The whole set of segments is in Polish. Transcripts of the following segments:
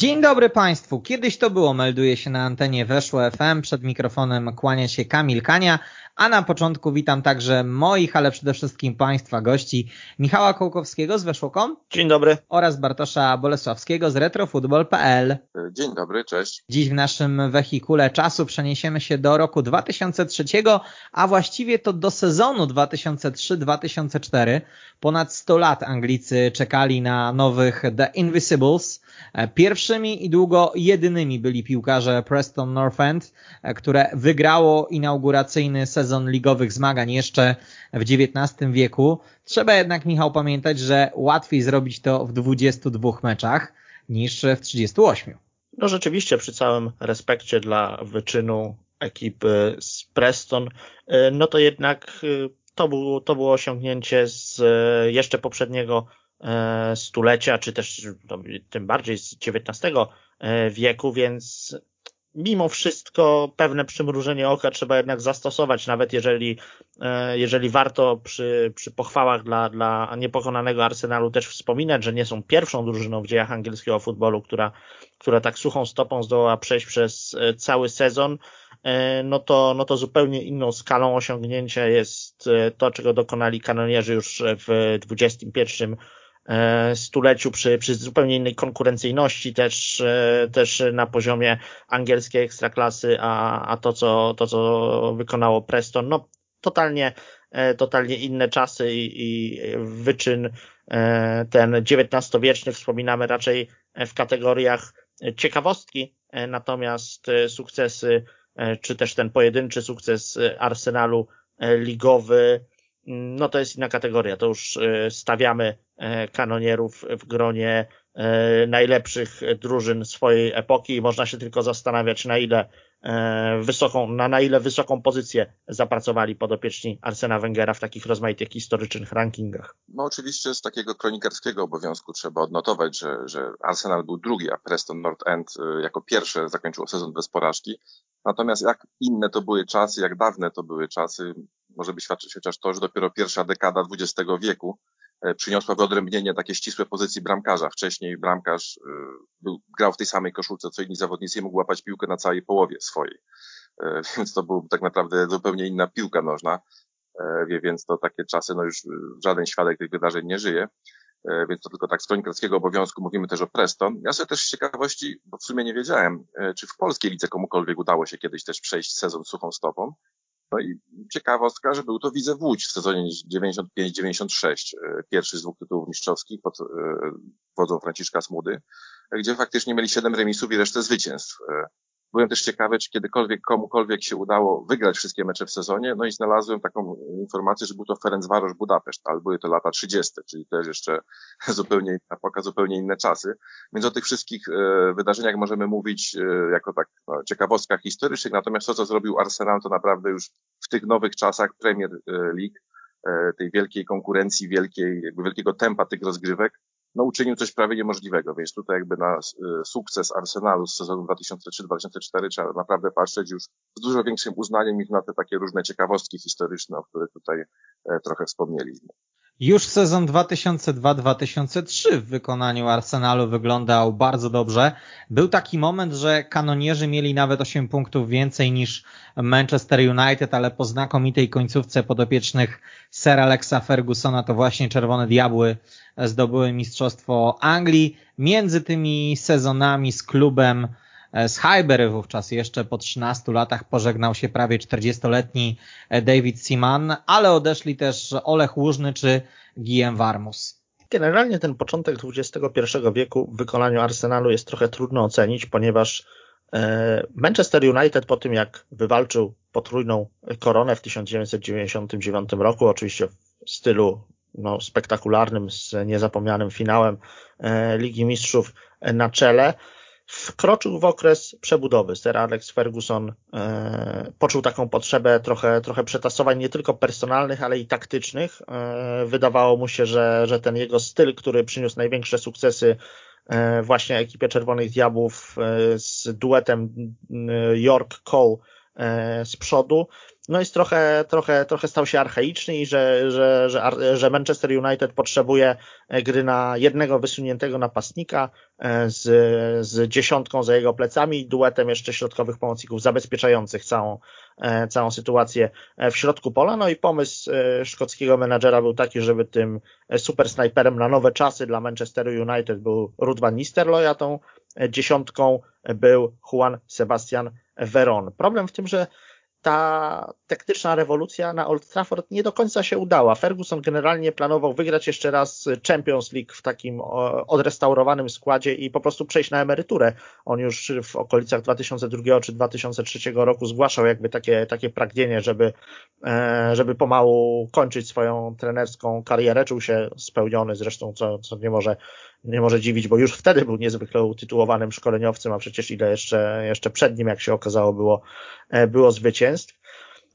Dzień dobry Państwu. Kiedyś to było, melduje się na antenie Weszło FM. Przed mikrofonem kłania się Kamil Kania, a na początku witam także moich, ale przede wszystkim Państwa gości Michała Kołkowskiego z Weszło.com. Dzień dobry. Oraz Bartosza Bolesławskiego z retrofutbol.pl. Dzień dobry, cześć. Dziś w naszym wehikule czasu przeniesiemy się do roku 2003, a właściwie to do sezonu 2003-2004. Ponad 100 lat Anglicy czekali na nowych The Invisibles. Pierwszymi i długo jedynymi byli piłkarze Preston North End, które wygrało inauguracyjny sezon ligowych zmagań jeszcze w XIX wieku. Trzeba jednak, Michał, pamiętać, że łatwiej zrobić to w 22 meczach niż w 38. No rzeczywiście, przy całym respekcie dla wyczynu ekipy z Preston, no to jednak to było, to było osiągnięcie z jeszcze poprzedniego stulecia, czy też no, tym bardziej z XIX wieku, więc mimo wszystko pewne przymrużenie oka trzeba jednak zastosować, nawet jeżeli, jeżeli warto przy, przy pochwałach dla, dla niepokonanego Arsenalu też wspominać, że nie są pierwszą drużyną w dziejach angielskiego futbolu, która, która tak suchą stopą zdołała przejść przez cały sezon, no to, no to zupełnie inną skalą osiągnięcia jest to, czego dokonali kanonierzy już w XXI stuleciu przy, przy zupełnie innej konkurencyjności też, też na poziomie angielskiej ekstraklasy, a, a to, co, to, co wykonało Preston, no totalnie, totalnie inne czasy i, i wyczyn ten XIX-wieczny wspominamy raczej w kategoriach ciekawostki, natomiast sukcesy, czy też ten pojedynczy sukces Arsenalu ligowy, no to jest inna kategoria. To już stawiamy kanonierów w gronie najlepszych drużyn swojej epoki i można się tylko zastanawiać na ile wysoką, na, na ile wysoką pozycję zapracowali podopieczni Arsena Wengera w takich rozmaitych historycznych rankingach. No oczywiście z takiego kronikarskiego obowiązku trzeba odnotować, że, że Arsenal był drugi, a Preston North End jako pierwsze zakończyło sezon bez porażki. Natomiast jak inne to były czasy, jak dawne to były czasy, może by świadczyć chociaż to, że dopiero pierwsza dekada XX wieku przyniosła wyodrębnienie takie ścisłe pozycji bramkarza. Wcześniej bramkarz był, grał w tej samej koszulce co inni zawodnicy i mógł łapać piłkę na całej połowie swojej. Więc to był tak naprawdę zupełnie inna piłka nożna. Więc to takie czasy, no już żaden świadek tych wydarzeń nie żyje. Więc to tylko tak z kronikarskiego obowiązku mówimy też o Preston. Ja sobie też z ciekawości, bo w sumie nie wiedziałem, czy w polskiej lidze komukolwiek udało się kiedyś też przejść sezon suchą stopą. No i ciekawostka, że był to Widzew Łódź w sezonie 95-96, pierwszy z dwóch tytułów mistrzowskich pod wodzą Franciszka Smudy, gdzie faktycznie mieli siedem remisów i resztę zwycięstw. Byłem też ciekawy, czy kiedykolwiek komukolwiek się udało wygrać wszystkie mecze w sezonie, no i znalazłem taką informację, że był to Ferencvaros Budapeszt, ale były to lata 30., czyli też jeszcze zupełnie inna epoka, zupełnie inne czasy. Więc o tych wszystkich e, wydarzeniach możemy mówić e, jako tak no, ciekawostkach historycznych, natomiast to, co zrobił Arsenal, to naprawdę już w tych nowych czasach Premier League, e, tej wielkiej konkurencji, wielkiej, jakby wielkiego tempa tych rozgrywek, no uczynił coś prawie niemożliwego, więc tutaj jakby na sukces Arsenalu z sezonu 2003-2004 trzeba naprawdę patrzeć już z dużo większym uznaniem niż na te takie różne ciekawostki historyczne, o których tutaj trochę wspomnieliśmy. Już sezon 2002-2003 w wykonaniu Arsenalu wyglądał bardzo dobrze. Był taki moment, że kanonierzy mieli nawet 8 punktów więcej niż Manchester United, ale po znakomitej końcówce podopiecznych Sir Alexa Fergusona to właśnie Czerwone Diabły zdobyły Mistrzostwo Anglii. Między tymi sezonami z klubem z Highbury wówczas jeszcze po 13 latach pożegnał się prawie 40-letni David Seaman, ale odeszli też Olech Łużny czy Guillem Warmus. Generalnie ten początek XXI wieku w wykonaniu Arsenalu jest trochę trudno ocenić, ponieważ Manchester United po tym jak wywalczył potrójną koronę w 1999 roku, oczywiście w stylu no, spektakularnym z niezapomnianym finałem Ligi Mistrzów na czele, wkroczył w okres przebudowy. Sir Alex Ferguson e, poczuł taką potrzebę trochę, trochę przetasowań nie tylko personalnych, ale i taktycznych. E, wydawało mu się, że, że ten jego styl, który przyniósł największe sukcesy e, właśnie ekipie Czerwonych Diabłów e, z duetem York Cole z przodu, no jest trochę, trochę, trochę stał się archaiczny i że, że, że, że Manchester United potrzebuje e, gry na jednego wysuniętego napastnika e, z, z dziesiątką za jego plecami i duetem jeszcze środkowych pomocników zabezpieczających całą, e, całą sytuację w środku pola. No i pomysł szkockiego menadżera był taki, żeby tym super snajperem na nowe czasy dla Manchesteru United był Ruud van a tą dziesiątką był Juan Sebastian Veron. Problem w tym, że ta taktyczna rewolucja na Old Trafford nie do końca się udała. Ferguson generalnie planował wygrać jeszcze raz Champions League w takim odrestaurowanym składzie i po prostu przejść na emeryturę. On już w okolicach 2002 czy 2003 roku zgłaszał jakby takie, takie pragnienie, żeby, e, żeby pomału kończyć swoją trenerską karierę. Czuł się spełniony zresztą, co, co nie może nie może dziwić, bo już wtedy był niezwykle utytułowanym szkoleniowcem, a przecież ile jeszcze, jeszcze przed nim, jak się okazało, było, e, było zwycięstw.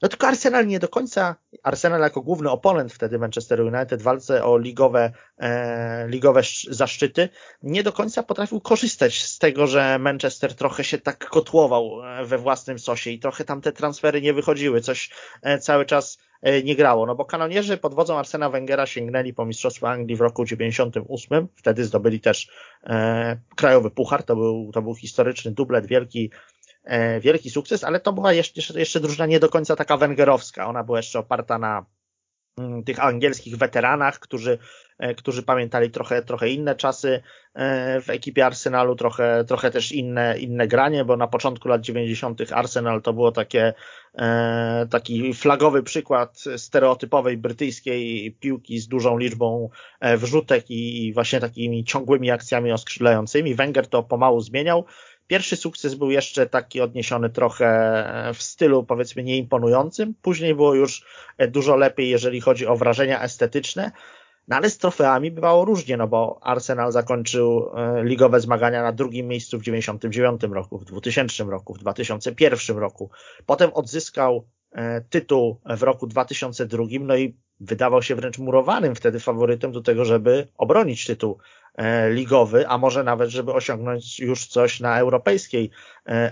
No tylko Arsenal nie do końca, Arsenal jako główny oponent wtedy Manchester United w walce o ligowe, e, ligowe zaszczyty, nie do końca potrafił korzystać z tego, że Manchester trochę się tak kotłował e, we własnym sosie i trochę tam te transfery nie wychodziły, coś e, cały czas E, nie grało, no bo kanonierzy pod wodzą Arsena Wengera sięgnęli po Mistrzostwo Anglii w roku 98, wtedy zdobyli też e, krajowy puchar, to był, to był historyczny dublet, wielki, wielki sukces, ale to była jeszcze, jeszcze drużyna nie do końca taka wengerowska, ona była jeszcze oparta na mm, tych angielskich weteranach, którzy E, którzy pamiętali trochę, trochę inne czasy e, w ekipie Arsenalu, trochę, trochę też inne, inne granie, bo na początku lat 90. Arsenal to było takie, e, taki flagowy przykład stereotypowej brytyjskiej piłki z dużą liczbą wrzutek i właśnie takimi ciągłymi akcjami oskrzydlającymi. Wenger to pomału zmieniał. Pierwszy sukces był jeszcze taki odniesiony trochę w stylu powiedzmy nieimponującym. Później było już dużo lepiej, jeżeli chodzi o wrażenia estetyczne. No ale z trofeami bywało różnie, no bo Arsenal zakończył e, ligowe zmagania na drugim miejscu w 99 roku, w 2000 roku, w 2001 roku. Potem odzyskał tytuł w roku 2002, no i wydawał się wręcz murowanym wtedy faworytem do tego, żeby obronić tytuł e, ligowy, a może nawet, żeby osiągnąć już coś na europejskiej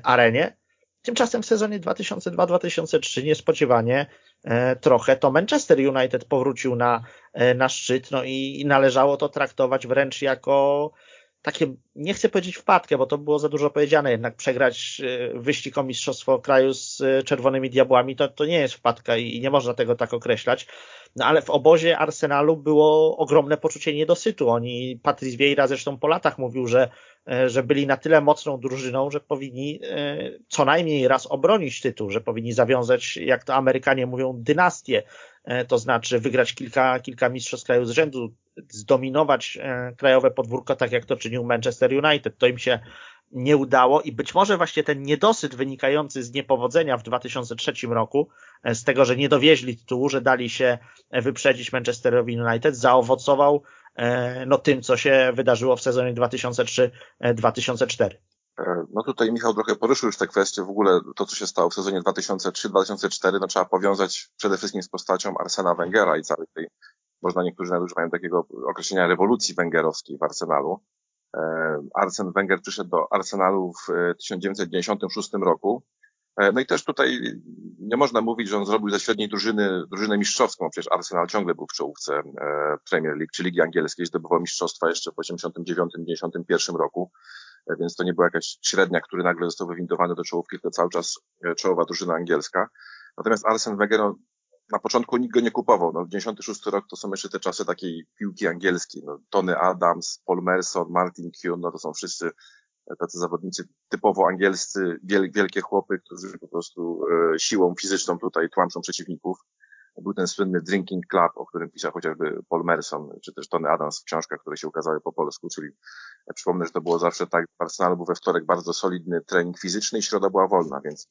arenie. Tymczasem w sezonie 2002-2003 niespodziewanie E, trochę, to Manchester United powrócił na, e, na szczyt, no i należało to traktować wręcz jako takie, nie chcę powiedzieć wpadkę, bo to było za dużo powiedziane, jednak przegrać e, wyścig o Mistrzostwo Kraju z Czerwonymi Diabłami to, to nie jest wpadka i nie można tego tak określać. No ale w obozie Arsenalu było ogromne poczucie niedosytu. Oni, Patrice Vieira zresztą po latach mówił, że, e, że byli na tyle mocną drużyną, że powinni co najmniej raz obronić tytuł, że powinni zawiązać, jak to Amerykanie mówią, dynastię, to znaczy wygrać kilka, kilka mistrzostw kraju z rzędu, zdominować krajowe podwórko, tak jak to czynił Manchester United. To im się nie udało i być może właśnie ten niedosyt wynikający z niepowodzenia w 2003 roku, e, z tego, że nie dowieźli tytułu, że dali się e, wyprzedzić Manchesterowi United, zaowocował e, no tym, co się wydarzyło w sezonie 2003-2004. No tutaj Michał trochę poruszył już te kwestie, w ogóle to, co się stało w sezonie 2003-2004, no trzeba powiązać przede wszystkim z postacią Arsena Wengera i całej tej, można niektórzy nadużywają takiego określenia rewolucji węgerowskiej w Arsenalu. E, Arsen Wenger przyszedł do Arsenalu w 1996 e, roku. E, no i też tutaj nie można mówić, że on zrobił ze średniej drużyny drużynę mistrzowską. Przecież Arsenal ciągle był w czołówce Premier League czy Ligi Angielskiej, zdobywał mistrzostwa jeszcze w 1989-1991 roku, więc to nie była jakaś średnia, który nagle został wywindowany do czołówki, to cały czas czołowa drużyna angielska. Natomiast Arsen Wenger no, na początku nikt go nie kupował. No, 96 rok to są jeszcze te czasy takiej piłki angielskiej. No, Tony Adams, Paul Merson, Martin Kuhn, no to są wszyscy tacy zawodnicy typowo angielscy, wiel, wielkie chłopy, którzy po prostu e, siłą fizyczną tutaj tłamszą przeciwników. Był ten słynny Drinking Club, o którym pisał chociażby Paul Merson, czy też Tony Adams w książkach, które się ukazały po polsku, czyli ja przypomnę, że to było zawsze tak, w Arsenalu był we wtorek bardzo solidny trening fizyczny i środa była wolna, więc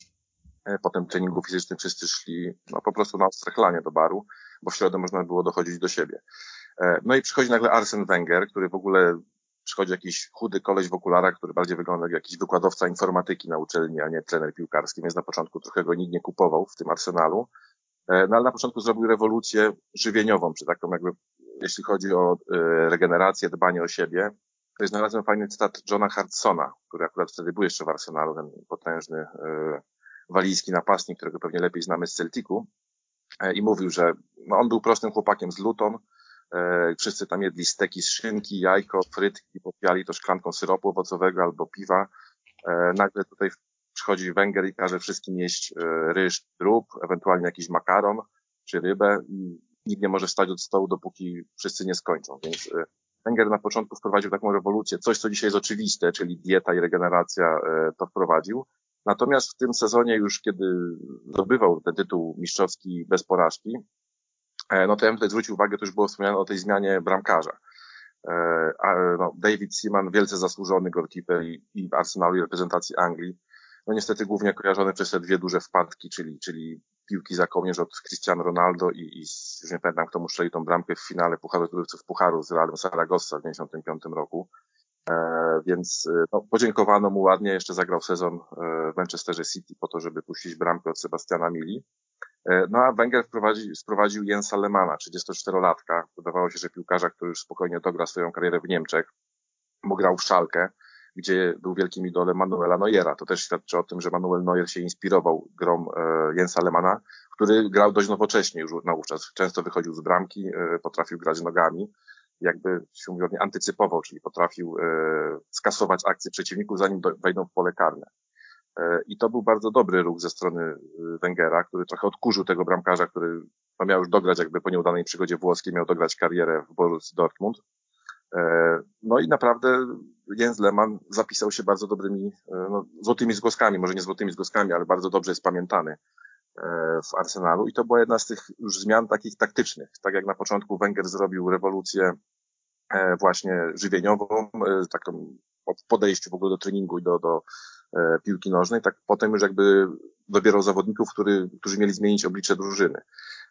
E, potem treningu fizycznym wszyscy szli no, po prostu na ostre chlanie do baru, bo w środę można było dochodzić do siebie. E, no i przychodzi nagle Arsen Wenger, który w ogóle przychodzi jakiś chudy koleś w okularach, który bardziej wygląda jak jakiś wykładowca informatyki na uczelni, a nie trener piłkarski, więc na początku trochę go nikt nie kupował w tym Arsenalu. E, no ale na początku zrobił rewolucję żywieniową, czy taką jakby, jeśli chodzi o e, regenerację, dbanie o siebie. Jest znalazłem fajny cytat Johna Hartsona, który akurat wtedy był jeszcze w Arsenalu, ten potężny e, walijski napastnik, którego pewnie lepiej znamy z Celticu. I mówił, że no on był prostym chłopakiem z Luton, wszyscy tam jedli steki z szynki, jajko, frytki, popijali to szklanką syropu owocowego albo piwa. Nagle tutaj przychodzi Węgier i każe wszystkim jeść e, ryż, drób, ewentualnie jakiś makaron czy rybę i nikt nie może wstać od stołu, dopóki wszyscy nie skończą. Więc e, Węgier na początku wprowadził taką rewolucję, coś co dzisiaj jest oczywiste, czyli dieta i regeneracja e, to wprowadził. Natomiast w tym sezonie już, kiedy zdobywał ten tytuł mistrzowski bez porażki, no to ja bym tutaj zwrócił uwagę, to już było wspomniane o tej zmianie bramkarza. No, David Seaman, wielce zasłużony goalkeeper i, i Arsenalu i reprezentacji Anglii, no niestety głównie kojarzony przez te dwie duże wpadki, czyli, czyli piłki za kołnierz od Cristiano Ronaldo i, i już nie pamiętam kto mu strzelił tą bramkę w finale Pucharu Zdrowców Pucharu z Realem Saragossa w 1995 roku. E, więc e, no, podziękowano mu ładnie, jeszcze zagrał sezon e, w Manchesterze City po to, żeby puścić bramkę od Sebastiana Mili. E, no a Wenger wprowadził, sprowadził Jensa Lemana, 34-latka. Wydawało się, że piłkarza, który już spokojnie dogra swoją karierę w Niemczech, bo grał w Szalkę gdzie był wielkim idolem Manuela Neuera. To też świadczy o tym, że Manuel Neuer się inspirował grą e, Jensa Lemana, który grał dość nowocześnie już wówczas. Często wychodził z bramki, e, potrafił grać nogami, jakby się mówiąc, antycypował, czyli potrafił e, skasować akcje przeciwników, zanim wejdą w pole karne. I to był bardzo dobry ruch ze strony Wengera, który trochę odkurzył tego bramkarza, który no miał już dograć jakby po nieudanej przygodzie włoskiej, miał dograć karierę w Borussia Dortmund. No i naprawdę Jens Lehmann zapisał się bardzo dobrymi, e, no, złotymi zgłoskami, może nie złotymi zgłoskami, ale bardzo dobrze jest pamiętany e, w Arsenalu i to była jedna z tych już zmian takich taktycznych. Tak jak na początku Wenger zrobił rewolucję e, właśnie żywieniową, taką w podejściu w ogóle do treningu i do, do piłki nożnej, tak potem już jakby dobierał zawodników, który, którzy mieli zmienić oblicze drużyny.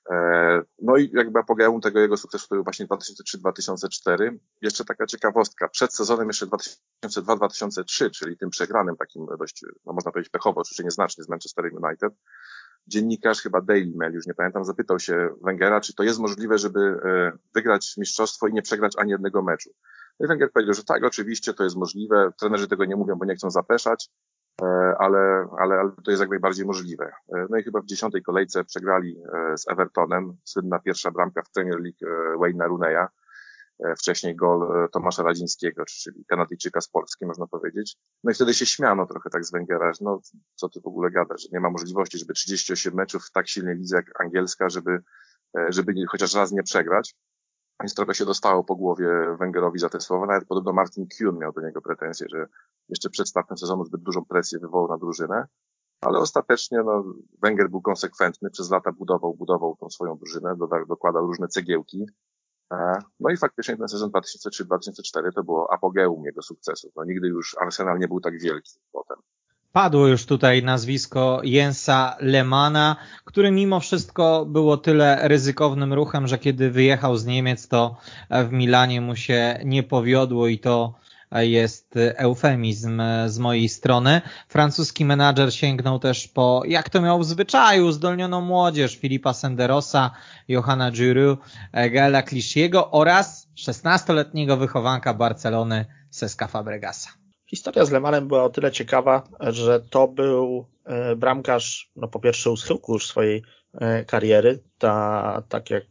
E, no i jakby apogeum tego jego sukcesu to był właśnie 2003-2004. Jeszcze taka ciekawostka. Przed sezonem jeszcze 2002-2003, czyli tym przegranym takim dość, no można powiedzieć pechowo, oczywiście nieznacznie z Manchester United, dziennikarz chyba Daily Mail, już nie pamiętam, zapytał się Wengera, czy to jest możliwe, żeby e, wygrać mistrzostwo i nie przegrać ani jednego meczu. No i Wenger powiedział, że tak, oczywiście to jest możliwe. Trenerzy tego nie mówią, bo nie chcą zapeszać. E, ale, ale, ale to jest jak najbardziej możliwe. E, no i chyba w dziesiątej kolejce przegrali e, z Evertonem, słynna pierwsza bramka w Premier League Wayne'a Runeya, wcześniej gol Tomasza Radzińskiego, czyli Kanadyjczyka z Polski, można powiedzieć. No i wtedy się śmiano trochę tak z Węgiera, że no co ty w ogóle gadasz, że nie ma możliwości, żeby 38 meczów w tak silnej lidze jak angielska, żeby, żeby chociaż raz nie przegrać. Więc trochę się dostało po głowie Węgerowi za te słowa. Nawet podobno Martin Kuhn miał do niego pretensje, że jeszcze przed startem sezonu zbyt dużą presję wywołał na drużynę. Ale ostatecznie no, Węgier był konsekwentny, przez lata budował, budował tą swoją drużynę, dokładał różne cegiełki. E, no i faktycznie ten sezon 2003-2004 to było apogeum jego sukcesu. No, nigdy już Arsenal nie był tak wielki potem. Padło już tutaj nazwisko Jensa Lemana, który mimo wszystko było tyle ryzykownym ruchem, że kiedy wyjechał z Niemiec, to w Milanie mu się nie powiodło i to jest eufemizm z mojej strony. Francuski menadżer sięgnął też po, jak to miał w zwyczaju, zdolnioną młodzież Filipa Senderosa, Johanna Giroud, Gaela Clichy'ego oraz 16-letniego wychowanka Barcelony Seska Fabregasa. Historia z Lemanem była o tyle ciekawa, że to był e, bramkarz, no po pierwsze u schyłku już swojej e, kariery, ta, tak jak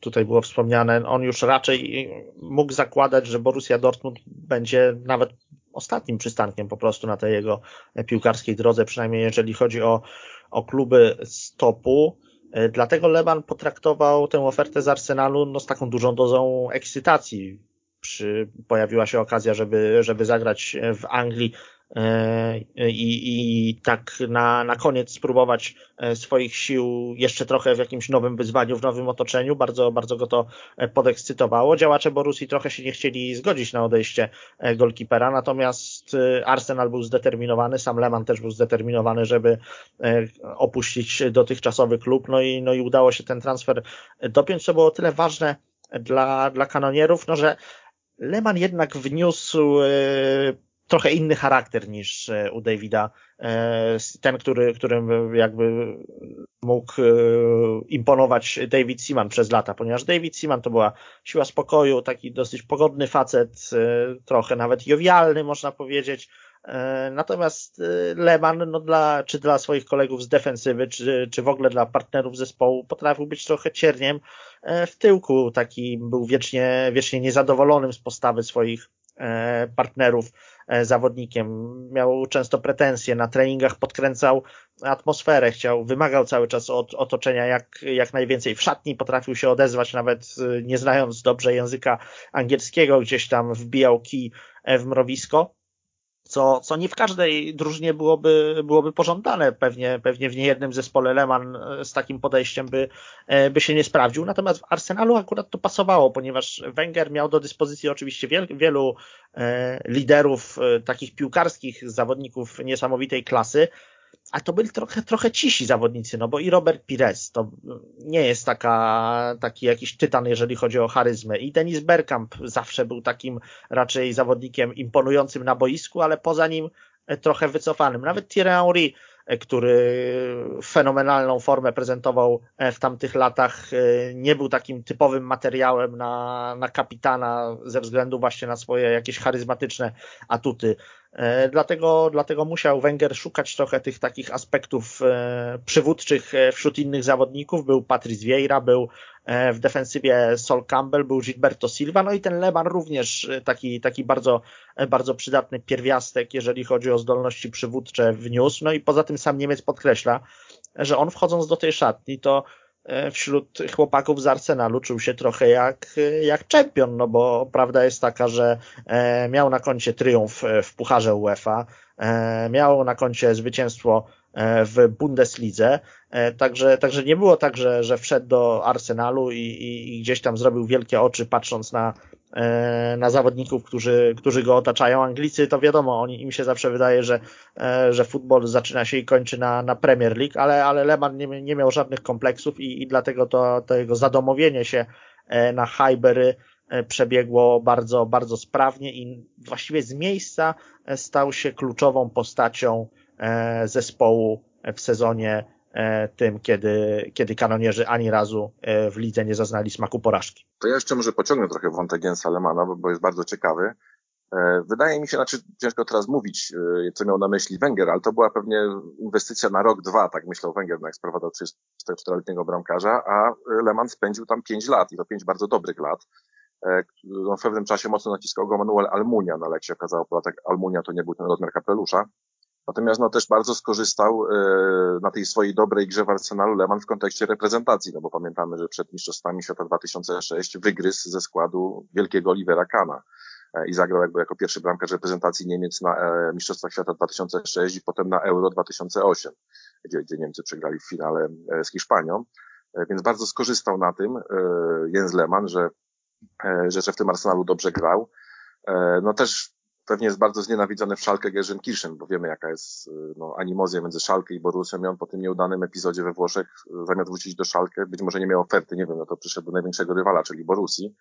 tutaj było wspomniane, on już raczej mógł zakładać, że Borussia Dortmund będzie nawet ostatnim przystankiem po prostu na tej jego piłkarskiej drodze, przynajmniej jeżeli chodzi o, o kluby stopu. E, dlatego Leman potraktował tę ofertę z Arsenalu no, z taką dużą dozą ekscytacji przy, pojawiła się okazja, żeby, żeby zagrać w Anglii e, i, i tak na, na koniec spróbować e, swoich sił jeszcze trochę w jakimś nowym wyzwaniu, w nowym otoczeniu. Bardzo, bardzo go to e, podekscytowało. Działacze Borusi trochę się nie chcieli zgodzić na odejście golkipera, natomiast Arsenal był zdeterminowany, sam Lehmann też był zdeterminowany, żeby opuścić dotychczasowy klub, no i, no i udało się ten transfer dopiąć, co było tyle ważne dla, dla kanonierów, no że Lehmann jednak wniósł e, trochę inny charakter niż e, u Davida. E, ten, który, którym jakby mógł imponować David Seaman przez lata, ponieważ David Seaman to była siła spokoju, taki dosyć pogodny facet, trochę nawet jowialny, można powiedzieć. Natomiast Lehmann, no dla, czy dla swoich kolegów z defensywy, czy, czy w ogóle dla partnerów zespołu, potrafił być trochę cierniem w tyłku. Taki był wiecznie, wiecznie niezadowolonym z postawy swoich partnerów E, zawodnikiem. Miał często pretensje, na treningach podkręcał atmosferę, chciał, wymagał cały czas od otoczenia jak, jak najwięcej. W szatni potrafił się odezwać, nawet e, nie znając dobrze języka angielskiego, gdzieś tam wbijał kij e, w mrowisko co, co nie w każdej drużynie byłoby, byłoby pożądane. Pewnie, pewnie w niejednym zespole Lehmann e, z takim podejściem by, e, by się nie sprawdził. Natomiast w Arsenalu akurat to pasowało, ponieważ Wenger miał do dyspozycji oczywiście wiel, wielu e, liderów takich piłkarskich, zawodników niesamowitej klasy, a to byli trochę, trochę cisi zawodnicy, no bo i Robert Pires to nie jest taka, taki jakiś tytan, jeżeli chodzi o charyzmę. I Denis Bergkamp zawsze był takim raczej zawodnikiem imponującym na boisku, ale poza nim trochę wycofanym. Nawet Thierry Henry, który fenomenalną formę prezentował w tamtych latach, nie był takim typowym materiałem na, na kapitana ze względu właśnie na swoje jakieś charyzmatyczne atuty. E, dlatego, dlatego musiał Wenger szukać trochę tych takich aspektów e, przywódczych e, wśród innych zawodników. Był Patrice Vieira, był w defensywie Sol Campbell, był Gilberto Silva, no i ten Leban również taki, taki bardzo, bardzo przydatny pierwiastek, jeżeli chodzi o zdolności przywódcze wniósł. No i poza tym sam Niemiec podkreśla, że on wchodząc do tej szatni, to wśród chłopaków z Arsenalu czuł się trochę jak, jak czempion, no bo prawda jest taka, że e, miał na koncie triumf w Pucharze UEFA, e, miał na koncie zwycięstwo w Bundeslidze, także, także nie było tak, że, że wszedł do Arsenalu i, i, i gdzieś tam zrobił wielkie oczy patrząc na, E, na zawodników, którzy, którzy go otaczają. Anglicy to wiadomo, oni, im się zawsze wydaje, że, e, że futbol zaczyna się i kończy na, na Premier League, ale, ale Lehmann nie, nie miał żadnych kompleksów i, i dlatego to, to jego zadomowienie się e, na Highbury przebiegło bardzo, bardzo sprawnie i właściwie z miejsca stał się kluczową postacią zespołu w sezonie E, tym, kiedy, kiedy kanonierzy ani razu e, w lidze nie zaznali smaku porażki. To ja jeszcze może pociągnę trochę wątek Jensa Lemana, bo, jest bardzo ciekawy. E, wydaje mi się, znaczy ciężko teraz mówić, co miał na myśli Węgier, ale to była pewnie inwestycja na rok, dwa, tak myślał Węgier, jak sprowadzał 34-letniego bramkarza, a Leman spędził tam 5 lat i to 5 bardzo dobrych lat. On w pewnym czasie mocno naciskał go Manuel Almunia, no ale jak się okazało, podatek Almunia to nie był ten rozmiar kapelusza. Natomiast no, też bardzo skorzystał e, na tej swojej dobrej grze w Arsenalu Lehmann w kontekście reprezentacji, no bo pamiętamy, że przed Mistrzostwami Świata 2006 wygryzł ze składu wielkiego Olivera Kana e, i zagrał jakby jako pierwszy bramkarz reprezentacji Niemiec na e, Mistrzostwach Świata 2006 i potem na Euro 2008, gdzie, gdzie Niemcy przegrali w finale z Hiszpanią. Więc bardzo skorzystał na tym Jens Lehmann, że, że, że w tym Arsenalu dobrze grał. No też pewnie jest bardzo znienawidzony w Szalkę Kirschen, bo wiemy jaka jest y, no, animozja między Szalkę i Borussią i on po tym nieudanym epizodzie we Włoszech y, zamiast wrócić do Szalkę, być może nie miał oferty, nie wiem, no to przyszedł do największego rywala, czyli Borusi.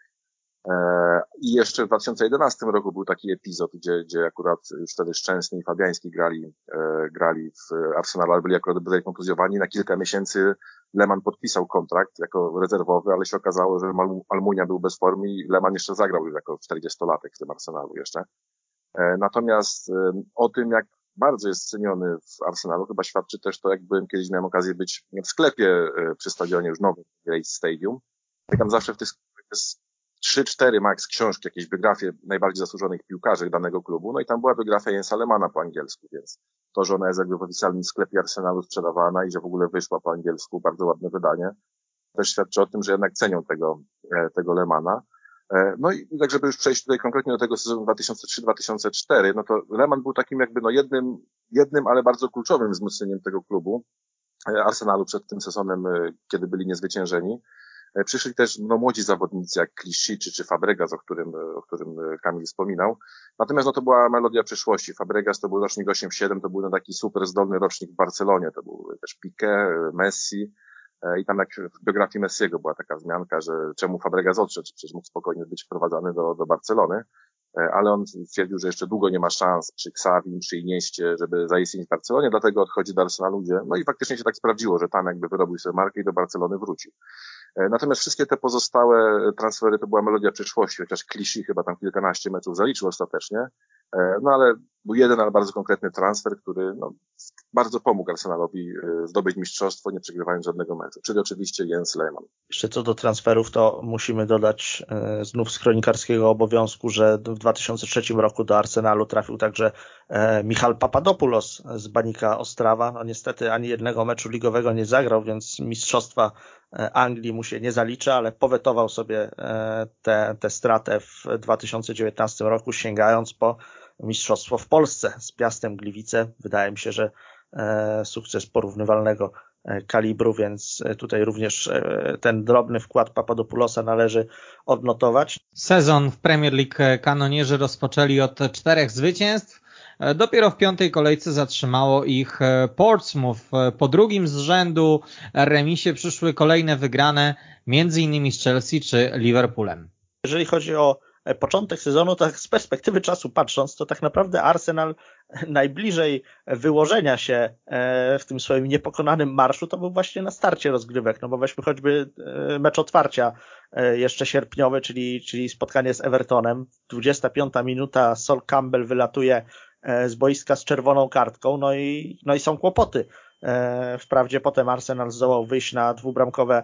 E, I jeszcze w 2011 roku był taki epizod, gdzie, gdzie akurat już wtedy Szczęsny i Fabiański grali, e, grali w Arsenalu, ale byli akurat byli kontuzjowani. Na kilka miesięcy Leman podpisał kontrakt jako rezerwowy, ale się okazało, że Almunia był bez formy i Leman jeszcze zagrał już jako 40-latek w tym Arsenalu jeszcze. E, natomiast e, o tym, jak bardzo jest ceniony w Arsenalu, chyba świadczy też to, jak byłem kiedyś miałem okazję być w sklepie e, przy stadionie już nowym, Grace Stadium. I tam zawsze w tych sklepach jest 3-4 max książki, jakieś biografie najbardziej zasłużonych piłkarzy danego klubu, no i tam była biografia Jensa Lemana po angielsku, więc to, że ona jest jakby w oficjalnym sklepie Arsenalu sprzedawana i że w ogóle wyszła po angielsku, bardzo ładne wydanie, też świadczy o tym, że jednak cenią tego, tego Lemana. E, no i tak, żeby już przejść tutaj konkretnie do tego sezonu 2003-2004, no to Lehmann był takim jakby no jednym, jednym, ale bardzo kluczowym wzmocnieniem tego klubu, e, Arsenalu przed tym sezonem, e, kiedy byli niezwyciężeni. Przyszli też no, młodzi zawodnicy jak Clichy czy, czy Fabregas, o którym, o którym Kamil wspominał. Natomiast no, to była melodia przyszłości. Fabregas to był rocznik 8-7, to był no, taki super zdolny rocznik w Barcelonie. To był też Piqué, Messi, i tam jak w biografii Messiego była taka wzmianka, że czemu Fabregas odszedł, przecież mógł spokojnie być wprowadzany do, do Barcelony, ale on stwierdził, że jeszcze długo nie ma szans przy Xavim, przy Inieście, żeby zaistnieć w Barcelonie, dlatego odchodzi do Arsenalu, gdzie, no i faktycznie się tak sprawdziło, że tam jakby wyrobił sobie markę i do Barcelony wrócił. E, natomiast wszystkie te pozostałe transfery to była melodia przyszłości, chociaż Kliszy chyba tam kilkanaście meczów zaliczył ostatecznie. E, no ale był jeden, ale bardzo konkretny transfer, który no, bardzo pomógł Arsenalowi e, zdobyć mistrzostwo, nie przegrywając żadnego meczu. Czyli oczywiście Jens Lehmann. Jeszcze co do transferów, to musimy dodać e, znów z kronikarskiego obowiązku, że w 2003 roku do Arsenalu trafił także Michal Papadopoulos z Banika Ostrawa. No niestety ani jednego meczu ligowego nie zagrał, więc mistrzostwa Anglii mu się nie zalicza, ale powetował sobie tę stratę w 2019 roku, sięgając po mistrzostwo w Polsce z Piastem Gliwice. Wydaje mi się, że E, sukces porównywalnego e, kalibru, więc e, tutaj również ten drobny wkład Papadopoulosa należy odnotować. Sezon w Premier League kanonierzy rozpoczęli od czterech zwycięstw. Dopiero w piątej kolejce zatrzymało ich Portsmouth. Po drugim z rzędu remisie przyszły kolejne wygrane, między innymi z Chelsea czy Liverpoolem. Jeżeli chodzi o początek sezonu, tak z perspektywy czasu patrząc, to tak naprawdę Arsenal najbliżej wyłożenia się e, w tym swoim niepokonanym marszu to był właśnie na starcie rozgrywek, no bo weźmy choćby e, mecz otwarcia jeszcze sierpniowy, czyli, czyli spotkanie z Evertonem. 25 minuta, Sol Campbell wylatuje z boiska z czerwoną kartką, no i, no i są kłopoty. Wprawdzie potem Arsenal zdołał wyjść na dwubramkowe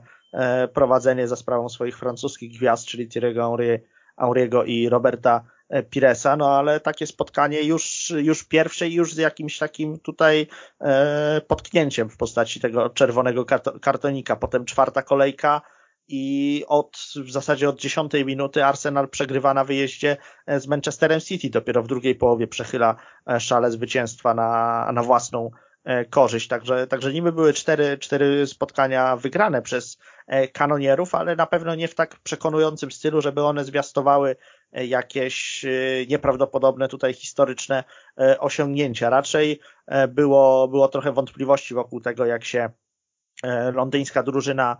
prowadzenie za sprawą swoich francuskich gwiazd, czyli Thierry'ego Henry Auriego i Roberta e, Piresa, no ale takie spotkanie już, już pierwsze i już z jakimś takim tutaj e, potknięciem w postaci tego czerwonego kartonika. Potem czwarta kolejka i od, w zasadzie od dziesiątej minuty Arsenal przegrywa na wyjeździe e, z Manchesterem City. Dopiero w drugiej połowie przechyla e, szale zwycięstwa na, na własną korzyść. Także, także niby były cztery, cztery spotkania wygrane przez kanonierów, ale na pewno nie w tak przekonującym stylu, żeby one zwiastowały e, jakieś e, nieprawdopodobne tutaj historyczne osiągnięcia. Raczej było, było trochę wątpliwości wokół tego, jak się londyńska drużyna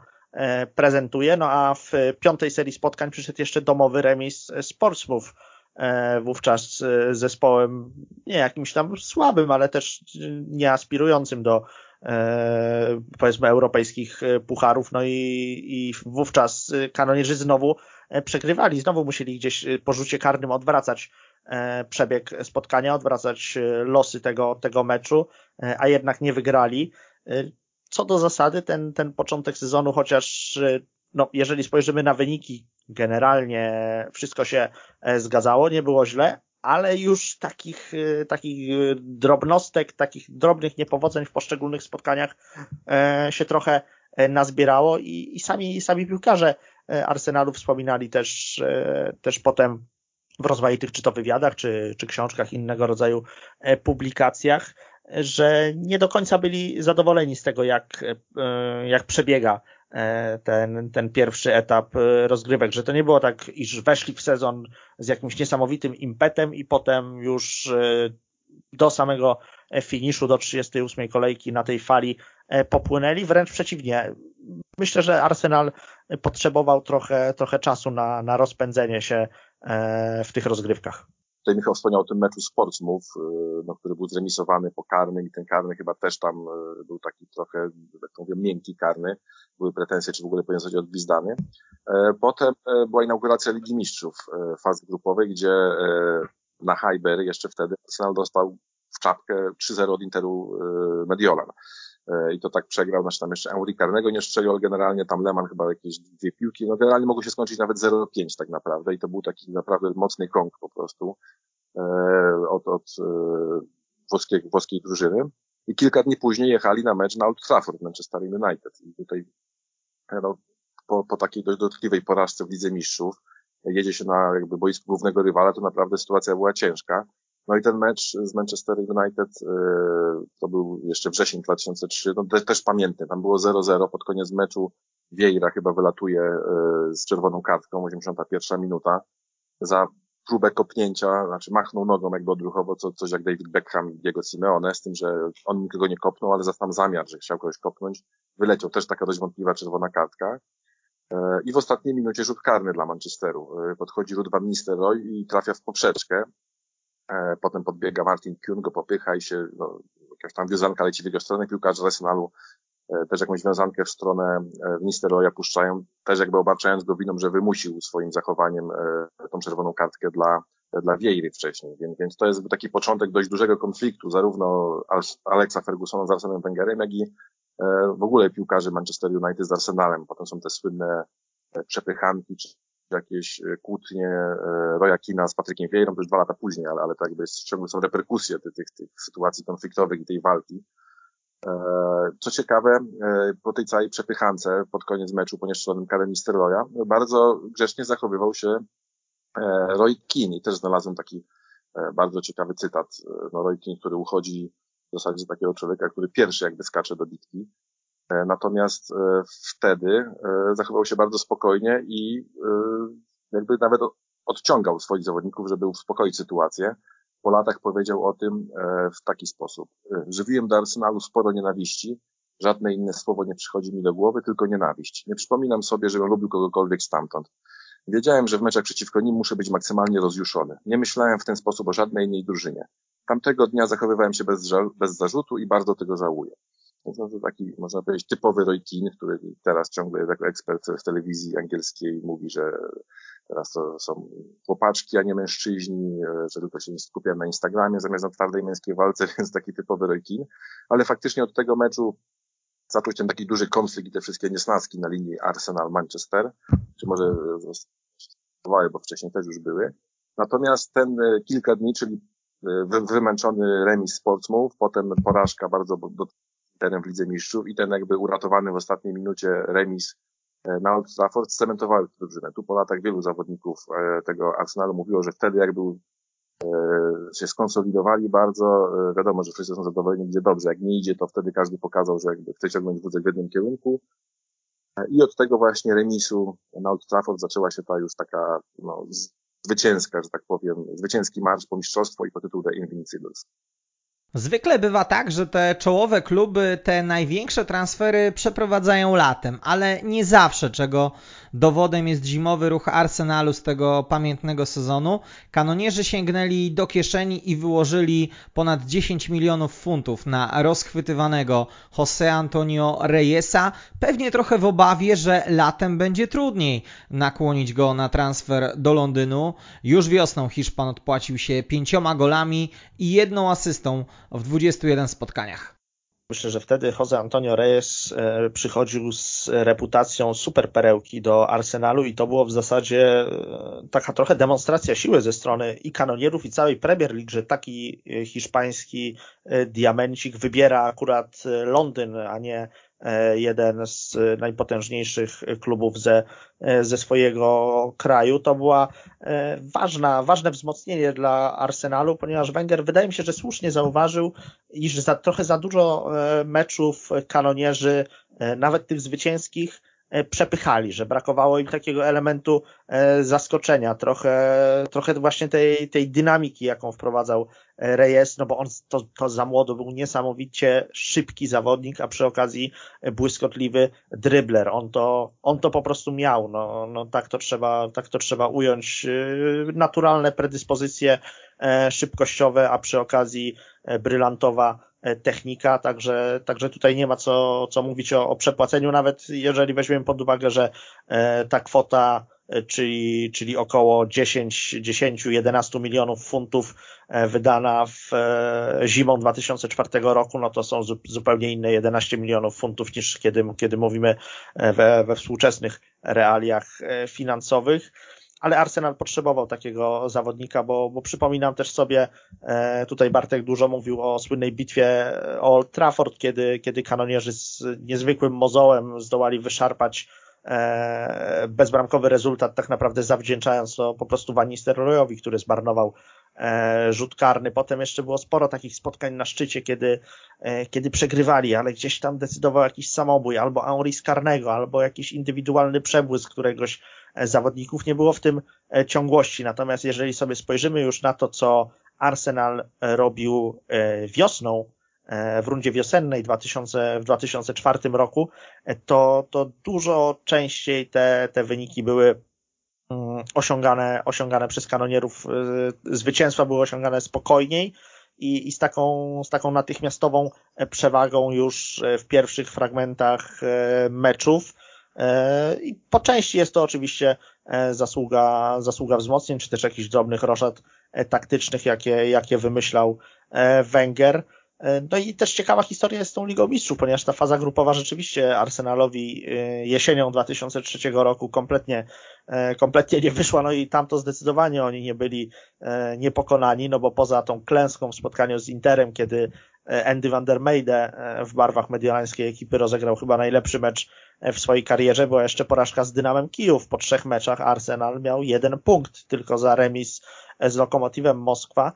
prezentuje. No a w piątej serii spotkań przyszedł jeszcze domowy remis z Portsmouth, wówczas zespołem nie jakimś tam słabym, ale też nie aspirującym do E, powiedzmy europejskich e, pucharów, no i, i wówczas kanonierzy znowu e, przegrywali, znowu musieli gdzieś po rzucie karnym odwracać przebieg spotkania, odwracać losy tego, tego meczu, a jednak nie wygrali. Co do zasady, ten, ten początek sezonu, chociaż no, jeżeli spojrzymy na wyniki, generalnie wszystko się zgadzało, nie było źle, ale już takich, y, takich y, drobnostek, takich drobnych niepowodzeń w poszczególnych spotkaniach e, się trochę e, nazbierało i, i sami, sami piłkarze e, Arsenalu wspominali też, też potem w rozmaitych czy to wywiadach, czy, czy książkach, innego rodzaju publikacjach, że nie do końca byli zadowoleni z tego, jak, jak przebiega E, ten, ten pierwszy etap e, rozgrywek, że to nie było tak, iż weszli w sezon z jakimś niesamowitym impetem i potem już e, do samego finiszu, do 38 kolejki na tej fali popłynęli, wręcz przeciwnie. Myślę, że Arsenal potrzebował trochę, trochę czasu na, na rozpędzenie się w tych rozgrywkach. Tutaj Michał wspomniał o tym meczu z no, który był zremisowany po karnym i ten karny chyba też tam był taki trochę, jak to mówię, miękki karny. Były pretensje, czy w ogóle powinien zostać odgwizdany. E, potem e, była inauguracja Ligi Mistrzów e, fazy grupowej, gdzie na Hyber jeszcze wtedy Arsenal dostał w czapkę 3-0 od Interu Mediolan. I to tak przegrał, znaczy tam jeszcze Henry karnego nie strzelił, ale generalnie tam Leman chyba jakieś dwie piłki, no generalnie mogło się skończyć nawet 0-5 tak naprawdę i to był taki naprawdę mocny krąg po prostu od, od włoskiej, włoskiej drużyny. I kilka dni później jechali na mecz na Old Trafford, Manchester United. I tutaj no, po, po takiej dość dotkliwej porażce w Lidze Mistrzów jedzie się na jakby boisku głównego rywala, to naprawdę sytuacja była ciężka. No i ten mecz z Manchester United, y, to był jeszcze wrzesień 2003, no te, też pamiętam, tam było 0-0 pod koniec meczu Vieira chyba wylatuje y, z czerwoną kartką, 81 minuta, za próbę kopnięcia, znaczy machnął nogą jakby odruchowo, co, coś jak David Beckham i Diego Simeone, z tym, że on nikogo nie kopnął, ale za zamiar, że chciał kogoś kopnąć, wyleciał. Też taka dość wątpliwa czerwona kartka. E, I w ostatniej minucie rzut karny dla Manchesteru. E, podchodzi Ruud van Nistelrooy i trafia w poprzeczkę. E, potem podbiega Martin Kuhn, go popycha i się, no, jakaś tam wiązanka leci w jego stronę. Piłkarze Arsenalu też jakąś wiązankę w stronę Nistelrooya puszczają, też jakby obarczając go winą, że wymusił swoim zachowaniem tą czerwoną kartkę dla, dla Vieiry wcześniej. Więc, więc to jest taki początek dość dużego konfliktu, zarówno Alexa Fergusona z Arsenem Wengerem, jak i w ogóle piłkarzy Manchester United z Arsenalem. Potem są te słynne przepychanki, czy jakieś kłótnie Roya Kina z Patrykiem Vieirą, to już dwa lata później, ale, ale to jakby ciągle są reperkusje tych, tych, tych sytuacji konfliktowych i tej walki. Co ciekawe, po tej całej przepychance pod koniec meczu po nieszczelonym karem Roya, bardzo grzecznie zachowywał się Roy Keane i też znalazłem taki bardzo ciekawy cytat. No, Roy Keane, który uchodzi w zasadzie takiego człowieka, który pierwszy jakby skacze do bitki. E, natomiast e, wtedy e, zachował się bardzo spokojnie i jakby nawet odciągał swoich zawodników, żeby uspokoić sytuację. Po latach powiedział o tym w taki sposób. Żywiłem do Arsenalu sporo nienawiści, żadne inne słowo nie przychodzi mi do głowy, tylko nienawiść. Nie przypominam sobie, żebym lubił kogokolwiek stamtąd. Wiedziałem, że w meczach przeciwko nim muszę być maksymalnie rozjuszony. Nie myślałem w ten sposób o żadnej innej drużynie. Tamtego dnia zachowywałem się bez, bez zarzutu i bardzo tego żałuję. Więc to taki, można powiedzieć, typowy Roy Keane, który teraz ciągle jako ekspert w telewizji angielskiej mówi, że teraz to są chłopaczki, a nie mężczyźni, że tylko się skupiają na Instagramie zamiast na twardej męskiej walce, więc taki typowy Roy Keane. Ale faktycznie od tego meczu zaczął się taki duży konflikt i te wszystkie niesnaski na linii Arsenal-Manchester, czy może bo wcześniej też już były. Natomiast ten e, kilka dni, czyli wymęczony remis z Portsmouth, potem porażka bardzo tenem w Lidze Mistrzów i ten jakby uratowany w ostatniej minucie remis e, na Old Trafford cementowały tę drużynę. Tu po latach wielu zawodników e, tego Arsenalu mówiło, że wtedy jakby e, się skonsolidowali bardzo. Wiadomo, że wszyscy są zadowoleni, gdzie dobrze. Jak nie idzie, to wtedy każdy pokazał, że jakby chce ciągnąć wózek w jednym kierunku. I od tego właśnie remisu na Old Trafford zaczęła się ta już taka no, zwycięska, że tak powiem, zwycięski marsz po mistrzostwo i po tytuł The Invincibles. Zwykle bywa tak, że te czołowe kluby te największe transfery przeprowadzają latem, ale nie zawsze, czego dowodem jest zimowy ruch Arsenalu z tego pamiętnego sezonu. Kanonierzy sięgnęli do kieszeni i wyłożyli ponad 10 milionów funtów na rozchwytywanego José Antonio Reyesa, pewnie trochę w obawie, że latem będzie trudniej nakłonić go na transfer do Londynu. Już wiosną Hiszpan odpłacił się pięcioma golami i jedną asystą w 21 spotkaniach. Myślę, że wtedy Jose Antonio Reyes e, przychodził z reputacją super perełki do Arsenalu i to było w zasadzie e, taka trochę demonstracja siły ze strony i kanonierów i całej Premier League, że taki e, hiszpański diamencik wybiera akurat Londyn, a nie jeden z najpotężniejszych klubów ze, e, ze swojego kraju. To była e, ważna, ważne wzmocnienie dla Arsenalu, ponieważ Wenger wydaje mi się, że słusznie zauważył, iż za, trochę za dużo meczów kanonierzy, nawet tych zwycięskich, przepychali, że brakowało im takiego elementu zaskoczenia, trochę, trochę właśnie tej, tej dynamiki, jaką wprowadzał Reyes, no bo on to, to za młodo był niesamowicie szybki zawodnik, a przy okazji błyskotliwy drybler. On to, on to po prostu miał, no, no tak to trzeba, tak to trzeba ująć. Naturalne predyspozycje e, szybkościowe, a przy okazji e, brylantowa e, technika, także, także tutaj nie ma co, co mówić o, o przepłaceniu, nawet jeżeli weźmiemy pod uwagę, że ta kwota E, czyli, czyli około 10, 10, 11 milionów funtów e, wydana w e, zimą 2004 roku, no to są zupełnie inne 11 milionów funtów niż kiedy, kiedy mówimy we, we współczesnych realiach finansowych ale Arsenal potrzebował takiego zawodnika, bo, bo przypominam też sobie, tutaj Bartek dużo mówił o słynnej bitwie o Old Trafford, kiedy, kiedy kanonierzy z niezwykłym mozołem zdołali wyszarpać E, bezbramkowy rezultat, tak naprawdę zawdzięczając to po prostu Van Nistelrooyowi, który zmarnował e, rzut karny. Potem jeszcze było sporo takich spotkań na szczycie, kiedy, e, kiedy przegrywali, ale gdzieś tam decydował jakiś samobój, albo Henri Skarnego, albo jakiś indywidualny przebłysk któregoś zawodników, nie było w tym ciągłości. Natomiast jeżeli sobie spojrzymy już na to, co Arsenal robił wiosną w rundzie wiosennej 2000, w 2004 roku, to, to dużo częściej te, te wyniki były mm, osiągane, osiągane przez kanonierów. Zwycięstwa były osiągane spokojniej, i, i z, taką, z taką natychmiastową przewagą już w pierwszych fragmentach e, meczów. E, I po części jest to oczywiście e, zasługa, zasługa wzmocnień, czy też jakichś drobnych roszad taktycznych, jakie, jakie wymyślał Wenger. E, no i też ciekawa historia jest z tą Ligą Mistrzów, ponieważ ta faza grupowa rzeczywiście Arsenalowi e, jesienią 2003 roku kompletnie, e, kompletnie nie wyszła, no i tam to zdecydowanie oni nie byli niepokonani, no bo poza tą klęską w spotkaniu z Interem, kiedy Andy van der Meijde w barwach mediolańskiej ekipy rozegrał chyba najlepszy mecz w swojej karierze, była jeszcze porażka z Dynamem Kijów. Po trzech meczach Arsenal miał jeden punkt tylko za remis z Lokomotywem Moskwa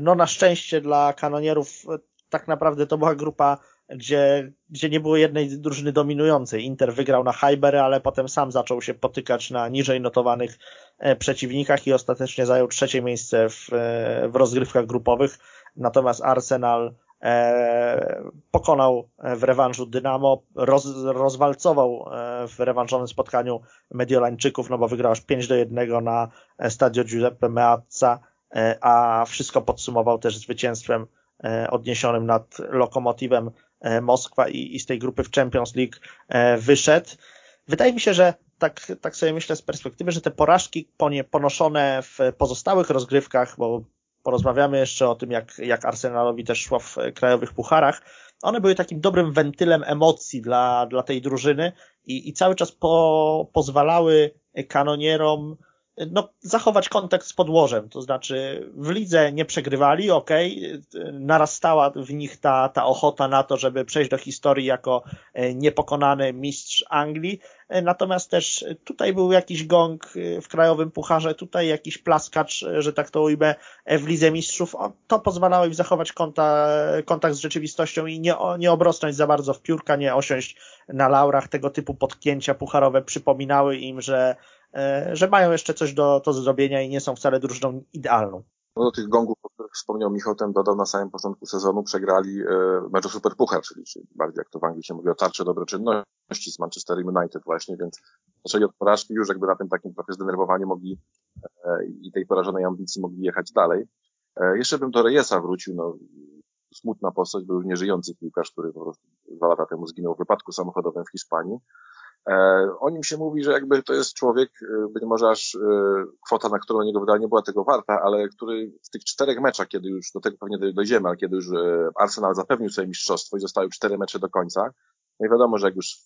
no na szczęście dla kanonierów e, tak naprawdę to była grupa, gdzie, gdzie nie było jednej drużyny dominującej. Inter wygrał na Hyber, ale potem sam zaczął się potykać na niżej notowanych e, przeciwnikach i ostatecznie zajął trzecie miejsce w, w rozgrywkach grupowych. Natomiast Arsenal pokonał w rewanżu Dynamo, roz, rozwalcował w rewanżowym spotkaniu Mediolańczyków, no bo wygrał aż 5 do 1 na stadio Giuseppe Meazza E, a wszystko podsumował też zwycięstwem e, odniesionym nad Lokomotywem e, Moskwa i, i z tej grupy w Champions League wyszedł. Wydaje mi się, że tak, tak sobie myślę z perspektywy, że te porażki ponoszone w pozostałych rozgrywkach, bo porozmawiamy jeszcze o tym, jak, jak Arsenalowi też szło w krajowych pucharach, one były takim dobrym wentylem emocji dla, dla tej drużyny i, i cały czas po, pozwalały kanonierom no, zachować kontakt z podłożem, to znaczy w lidze nie przegrywali, ok, narastała w nich ta, ta ochota na to, żeby przejść do historii jako e, niepokonany mistrz Anglii, e, natomiast też tutaj był jakiś gong e, w krajowym pucharze, tutaj jakiś plaskacz, że tak to ujmę, w lidze mistrzów, to pozwalało im zachować konta, kontakt z rzeczywistością i nie, nie obrosnąć za bardzo w piórka, nie osiąść na laurach. Tego typu potknięcia pucharowe przypominały im, że że mają jeszcze coś do, do zrobienia i nie są wcale drużyną idealną. No do tych gongów, o których wspomniał Michał, ten dodał na samym początku sezonu, przegrali e, mecz o Super Puchar, czyli, czyli bardziej jak to w Anglii się mówi o tarcze dobroczynności z Manchester United właśnie, więc zaczęli od porażki już jakby na tym takim trochę zdenerwowaniu mogli e, i tej porażonej ambicji mogli jechać dalej. E, jeszcze bym do Reyesa wrócił, no smutna postać, był nieżyjący piłkarz, który po prostu dwa lata temu zginął w wypadku samochodowym w Hiszpanii. E, o nim się mówi, że jakby to jest człowiek, e, być może aż e, kwota, na którą niego wydanie była tego warta, ale który w tych czterech meczach, kiedy już do tego pewnie dojdziemy, ale kiedy już Arsenal zapewnił sobie mistrzostwo i zostały cztery mecze do końca, no i wiadomo, że jak już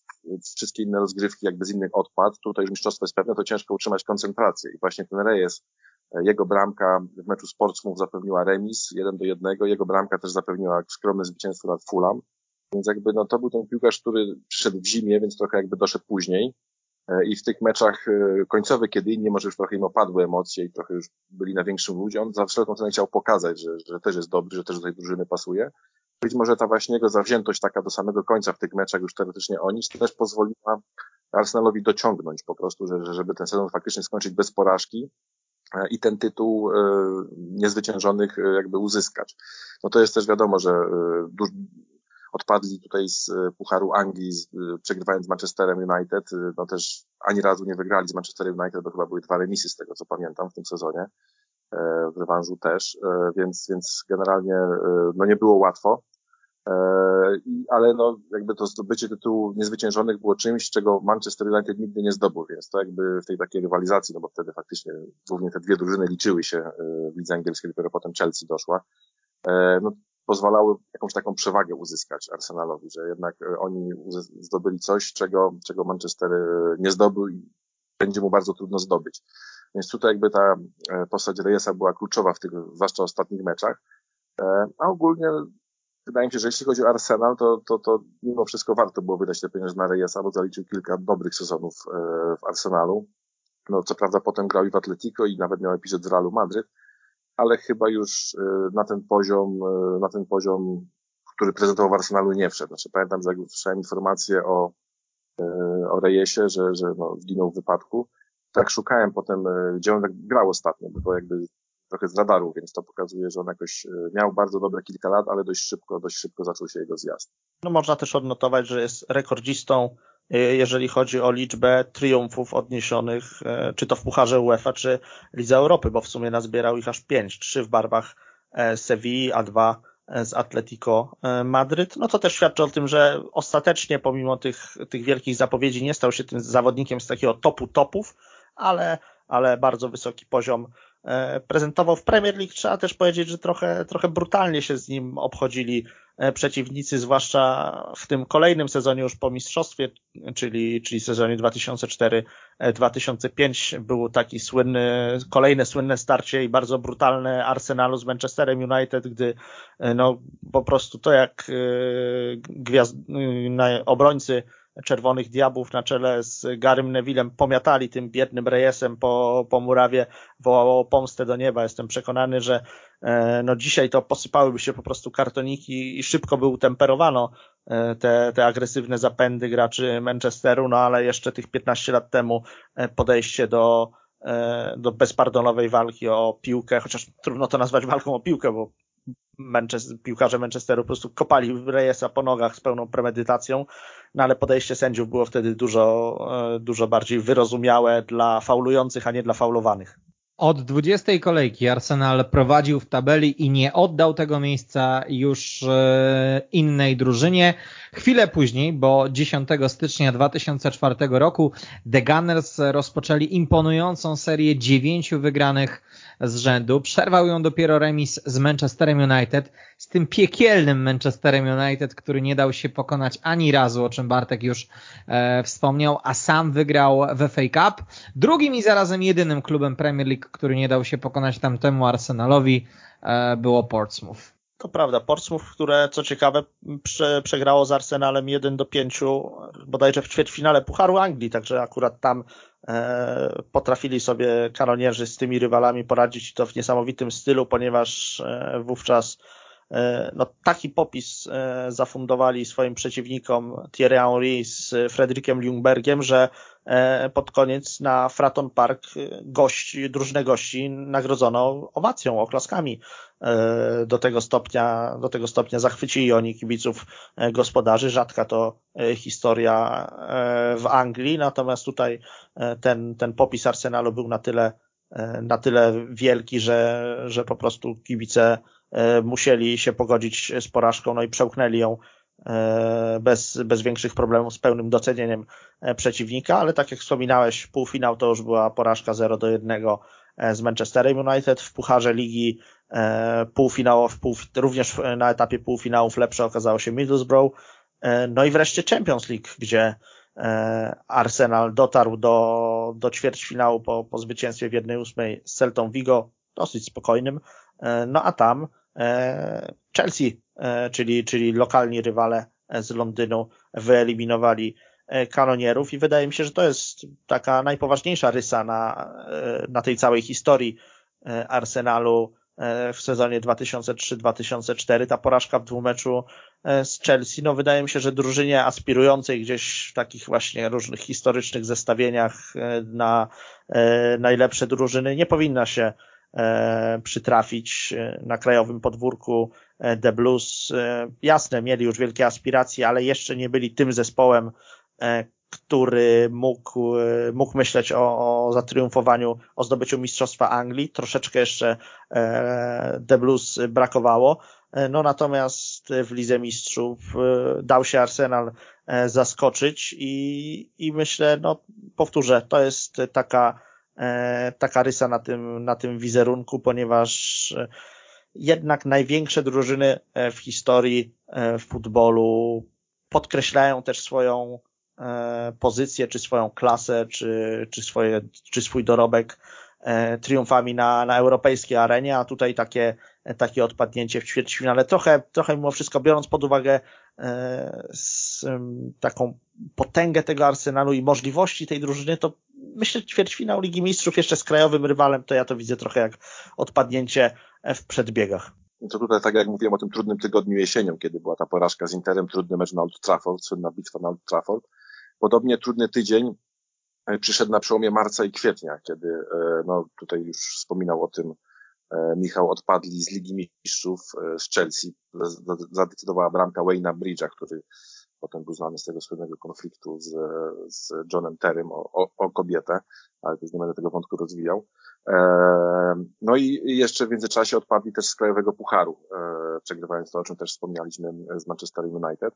wszystkie inne rozgrywki jakby z innych odpad, tutaj już mistrzostwo jest pewne, to ciężko utrzymać koncentrację. I właśnie ten Reyes, jego bramka w meczu z zapewniła remis, jeden do jednego, jego bramka też zapewniła skromne zwycięstwo nad Fulham. Więc jakby no to był ten piłkarz, który przyszedł w zimie, więc trochę jakby doszedł później. E, I w tych meczach e, końcowych, kiedy inni może już trochę im opadły emocje i trochę już byli na większym ludzie, on za wszelką cenę chciał pokazać, że, że też jest dobry, że też do tej drużyny pasuje. Być może ta właśnie jego zawziętość taka do samego końca w tych meczach już teoretycznie o nic też pozwoliła Arsenalowi dociągnąć po prostu, że, żeby ten sezon faktycznie skończyć bez porażki e, i ten tytuł niezwyciężonych jakby uzyskać. No to jest też wiadomo, że odpadli tutaj z e, Pucharu Anglii, z, e, przegrywając z Manchesterem United. E, no też ani razu nie wygrali z Manchesterem United, bo chyba były dwa remisy z tego, co pamiętam w tym sezonie. W rewanżu też, więc, więc generalnie no nie było łatwo. Ale no, jakby to zdobycie tytułu niezwyciężonych było czymś, czego Manchester United nigdy nie zdobył, więc to jakby w tej takiej rywalizacji, no bo wtedy faktycznie głównie te dwie drużyny liczyły się w lidze angielskiej, dopiero potem Chelsea doszła. No, pozwalały jakąś taką przewagę uzyskać Arsenalowi, że jednak e, oni zdobyli coś, czego, czego Manchester e, nie zdobył i będzie mu bardzo trudno zdobyć. Więc tutaj jakby ta e, postać Reyesa była kluczowa w tych, zwłaszcza ostatnich meczach. A ogólnie wydaje mi się, że jeśli chodzi o Arsenal, to, to, to mimo wszystko warto było wydać te pieniądze na Reyesa, bo zaliczył kilka dobrych sezonów w Arsenalu. No, co prawda potem grał i w Atletico i nawet miał epizod z Realu Madryt, ale chyba już y, na ten poziom, y, na ten poziom, który prezentował w Arsenalu nie wszedł. Znaczy, pamiętam, że jak usłyszałem informację o, y, o Rejesie, że, że no, zginął w wypadku, tak szukałem potem, gdzie on tak grał ostatnio, bo jakby trochę z radaru, więc to pokazuje, że on jakoś miał bardzo dobre kilka lat, ale dość szybko, dość szybko zaczął się jego zjazd. No można też odnotować, że jest rekordzistą jeżeli chodzi o liczbę triumfów odniesionych, y, czy to w Pucharze UEFA, czy Lidze Europy, bo w sumie nazbierał ich aż pięć, trzy w barwach e, Sewilli, a dwa e, z Atletico e, Madryt. No to też świadczy o tym, że ostatecznie pomimo tych, tych wielkich zapowiedzi nie stał się tym zawodnikiem z takiego topu topów, ale, ale bardzo wysoki poziom prezentował w Premier League. Trzeba też powiedzieć, że trochę, trochę brutalnie się z nim obchodzili E, przeciwnicy, zwłaszcza w tym kolejnym sezonie już po mistrzostwie, czyli, czyli sezonie 2004-2005 był taki słynny, kolejne słynne starcie i bardzo brutalne Arsenalu z Manchesterem United, gdy e, no po prostu to jak e, gwiazd, obrońcy Czerwonych Diabłów na czele z Garym Nevillem pomiatali tym biednym rejesem po, po murawie, wołało pomstę do nieba. Jestem przekonany, że e, no dzisiaj to posypałyby się po prostu kartoniki i szybko by utemperowano e, te, te agresywne zapędy graczy Manchesteru, no ale jeszcze tych 15 lat temu e, podejście do, do bezpardonowej walki o piłkę, chociaż trudno to nazwać walką o piłkę, bo Manchester, piłkarze Manchesteru po prostu kopali Reyesa po nogach z pełną premedytacją, no ale podejście sędziów było wtedy dużo, e, dużo bardziej wyrozumiałe dla faulujących, a nie dla faulowanych. Od 20 kolejki Arsenal prowadził w tabeli i nie oddał tego miejsca już e, innej drużynie. Chwilę później, bo 10 stycznia 2004 roku The Gunners rozpoczęli imponującą serię dziewięciu wygranych z rzędu. Przerwał ją dopiero remis z Manchesterem United, z tym piekielnym Manchesterem United, który nie dał się pokonać ani razu, o czym Bartek już e, wspomniał, a sam wygrał w FA Cup. Drugim i zarazem jedynym klubem Premier League, który nie dał się pokonać tamtemu Arsenalowi, e, było Portsmouth. To prawda, Portsmouth, które co ciekawe prze, przegrało z Arsenalem 1 do 5 bodajże w ćwierćfinale Pucharu Anglii, także akurat tam e, potrafili sobie kanonierzy z tymi rywalami poradzić to w niesamowitym stylu, ponieważ e, wówczas no, taki popis e, zafundowali swoim przeciwnikom Thierry Henry z Frederikiem Ljungbergiem, że E, pod koniec na Fraton Park gości, drużne gości nagrodzono owacją, oklaskami. E, do tego stopnia, do tego stopnia zachwycili oni kibiców e, gospodarzy. Rzadka to historia w Anglii, natomiast tutaj ten, ten popis Arsenalu był na tyle, na tyle wielki, że, że po prostu kibice musieli się pogodzić z porażką, no i przełknęli ją E, bez, bez większych problemów, z pełnym docenieniem e, przeciwnika, ale tak jak wspominałeś, półfinał to już była porażka 0 do 1 e, z Manchesterem United. W Pucharze Ligi półfinał, pół, również na etapie półfinałów lepsze okazało się Middlesbrough, no i wreszcie Champions League, gdzie Arsenal dotarł do, do ćwierćfinału po, po zwycięstwie w 1-8 z Celtą Vigo, dosyć spokojnym, no a tam Chelsea E, czyli, czyli lokalni rywale z Londynu wyeliminowali e, kanonierów i wydaje mi się, że to jest taka najpoważniejsza rysa na, e, na tej całej historii Arsenalu w sezonie 2003-2004. Ta porażka w dwumeczu z Chelsea, no wydaje mi się, że drużynie aspirującej gdzieś w takich właśnie różnych historycznych zestawieniach na najlepsze drużyny nie powinna się przytrafić na krajowym podwórku E, The Blues, e, jasne, mieli już wielkie aspiracje, ale jeszcze nie byli tym zespołem, e, który mógł, mógł myśleć o, o zatriumfowaniu, o zdobyciu Mistrzostwa Anglii. Troszeczkę jeszcze The Blues brakowało. No natomiast w Lidze Mistrzów dał się Arsenal zaskoczyć i, i myślę, no powtórzę, to jest taka, taka rysa na tym, na tym wizerunku, ponieważ jednak największe drużyny e, w historii e, futbolu podkreślają też swoją e, pozycję, czy swoją klasę, czy, czy, swoje, czy swój dorobek triumfami na, na europejskiej arenie, a tutaj takie, takie odpadnięcie w ćwierćfinale. Trochę, trochę mimo wszystko biorąc pod uwagę z, taką potęgę tego Arsenalu i możliwości tej drużyny, to myślę, że ćwierćfinał Ligi Mistrzów jeszcze z krajowym rywalem, to ja to widzę trochę jak odpadnięcie w przedbiegach. To tutaj, tak jak mówiłem o tym trudnym tygodniu jesienią, kiedy była ta porażka z Interem, trudny mecz na Old Trafford, słynna bitwa na Old Trafford. Podobnie trudny tydzień przyszedł na przełomie marca i kwietnia, kiedy, no tutaj już wspominał o tym Michał, odpadli z Ligi Mistrzów z Chelsea. Zadecydowała bramka Wayna Bridge'a, który potem był znany z tego słynnego konfliktu z, z Johnem Terrym o, o, o kobietę, ale już nie będę tego wątku rozwijał. No i jeszcze w międzyczasie odpadli też z Krajowego Pucharu, przegrywając to, o czym też wspomnieliśmy z Manchester United.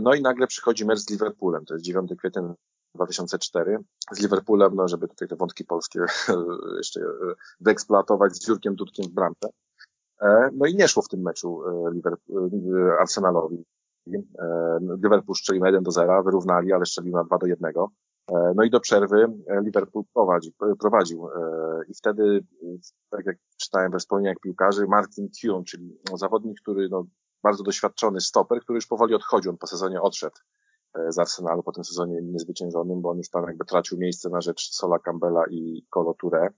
No i nagle przychodzi mecz z Liverpoolem, to jest 9 kwietnia 2004 z Liverpoolem, no żeby tutaj te wątki polskie jeszcze wyeksploatować z Jurkiem Dudkiem w bramce. No i nie szło w tym meczu Liverpool, Arsenalowi. Liverpool strzelił 1 do 0, wyrównali, ale strzelił na 2 do 1. No i do przerwy Liverpool prowadził, prowadził. i wtedy, tak jak czytałem we wspomnieniach piłkarzy, Martin Kuhn, czyli zawodnik, który no, bardzo doświadczony stoper, który już powoli odchodził, on po sezonie odszedł z Arsenalu po tym sezonie niezwyciężonym, bo on już tam jakby tracił miejsce na rzecz Sola Campbella i Colo Touré,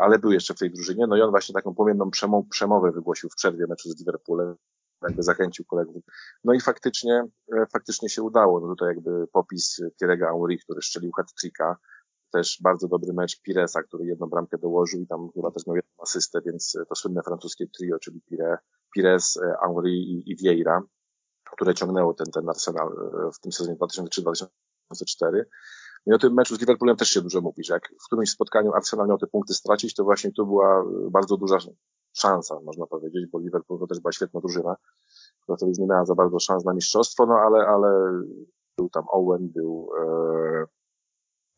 ale był jeszcze w tej drużynie, no i on właśnie taką płomienną przemowę wygłosił w przerwie meczu z Liverpoolem, jakby zachęcił kolegów. No i faktycznie, faktycznie się udało. No tutaj jakby popis Thierry'ego Henry, który strzelił hat-tricka, też bardzo dobry mecz Piresa, który jedną bramkę dołożył i tam chyba też miał jedną asystę, więc to słynne francuskie trio, czyli Pire, Pires, Henry i, i Vieira, które ciągnęło ten, ten Arsenal w tym sezonie 2003-2004. No i o tym meczu z Liverpoolem też się dużo mówi, że jak w którymś spotkaniu Arsenal miał te punkty stracić, to właśnie tu była bardzo duża szansa, można powiedzieć, bo Liverpool to też była świetna drużyna, która to już nie miała za bardzo szans na mistrzostwo, no ale, ale był tam Owen, był e,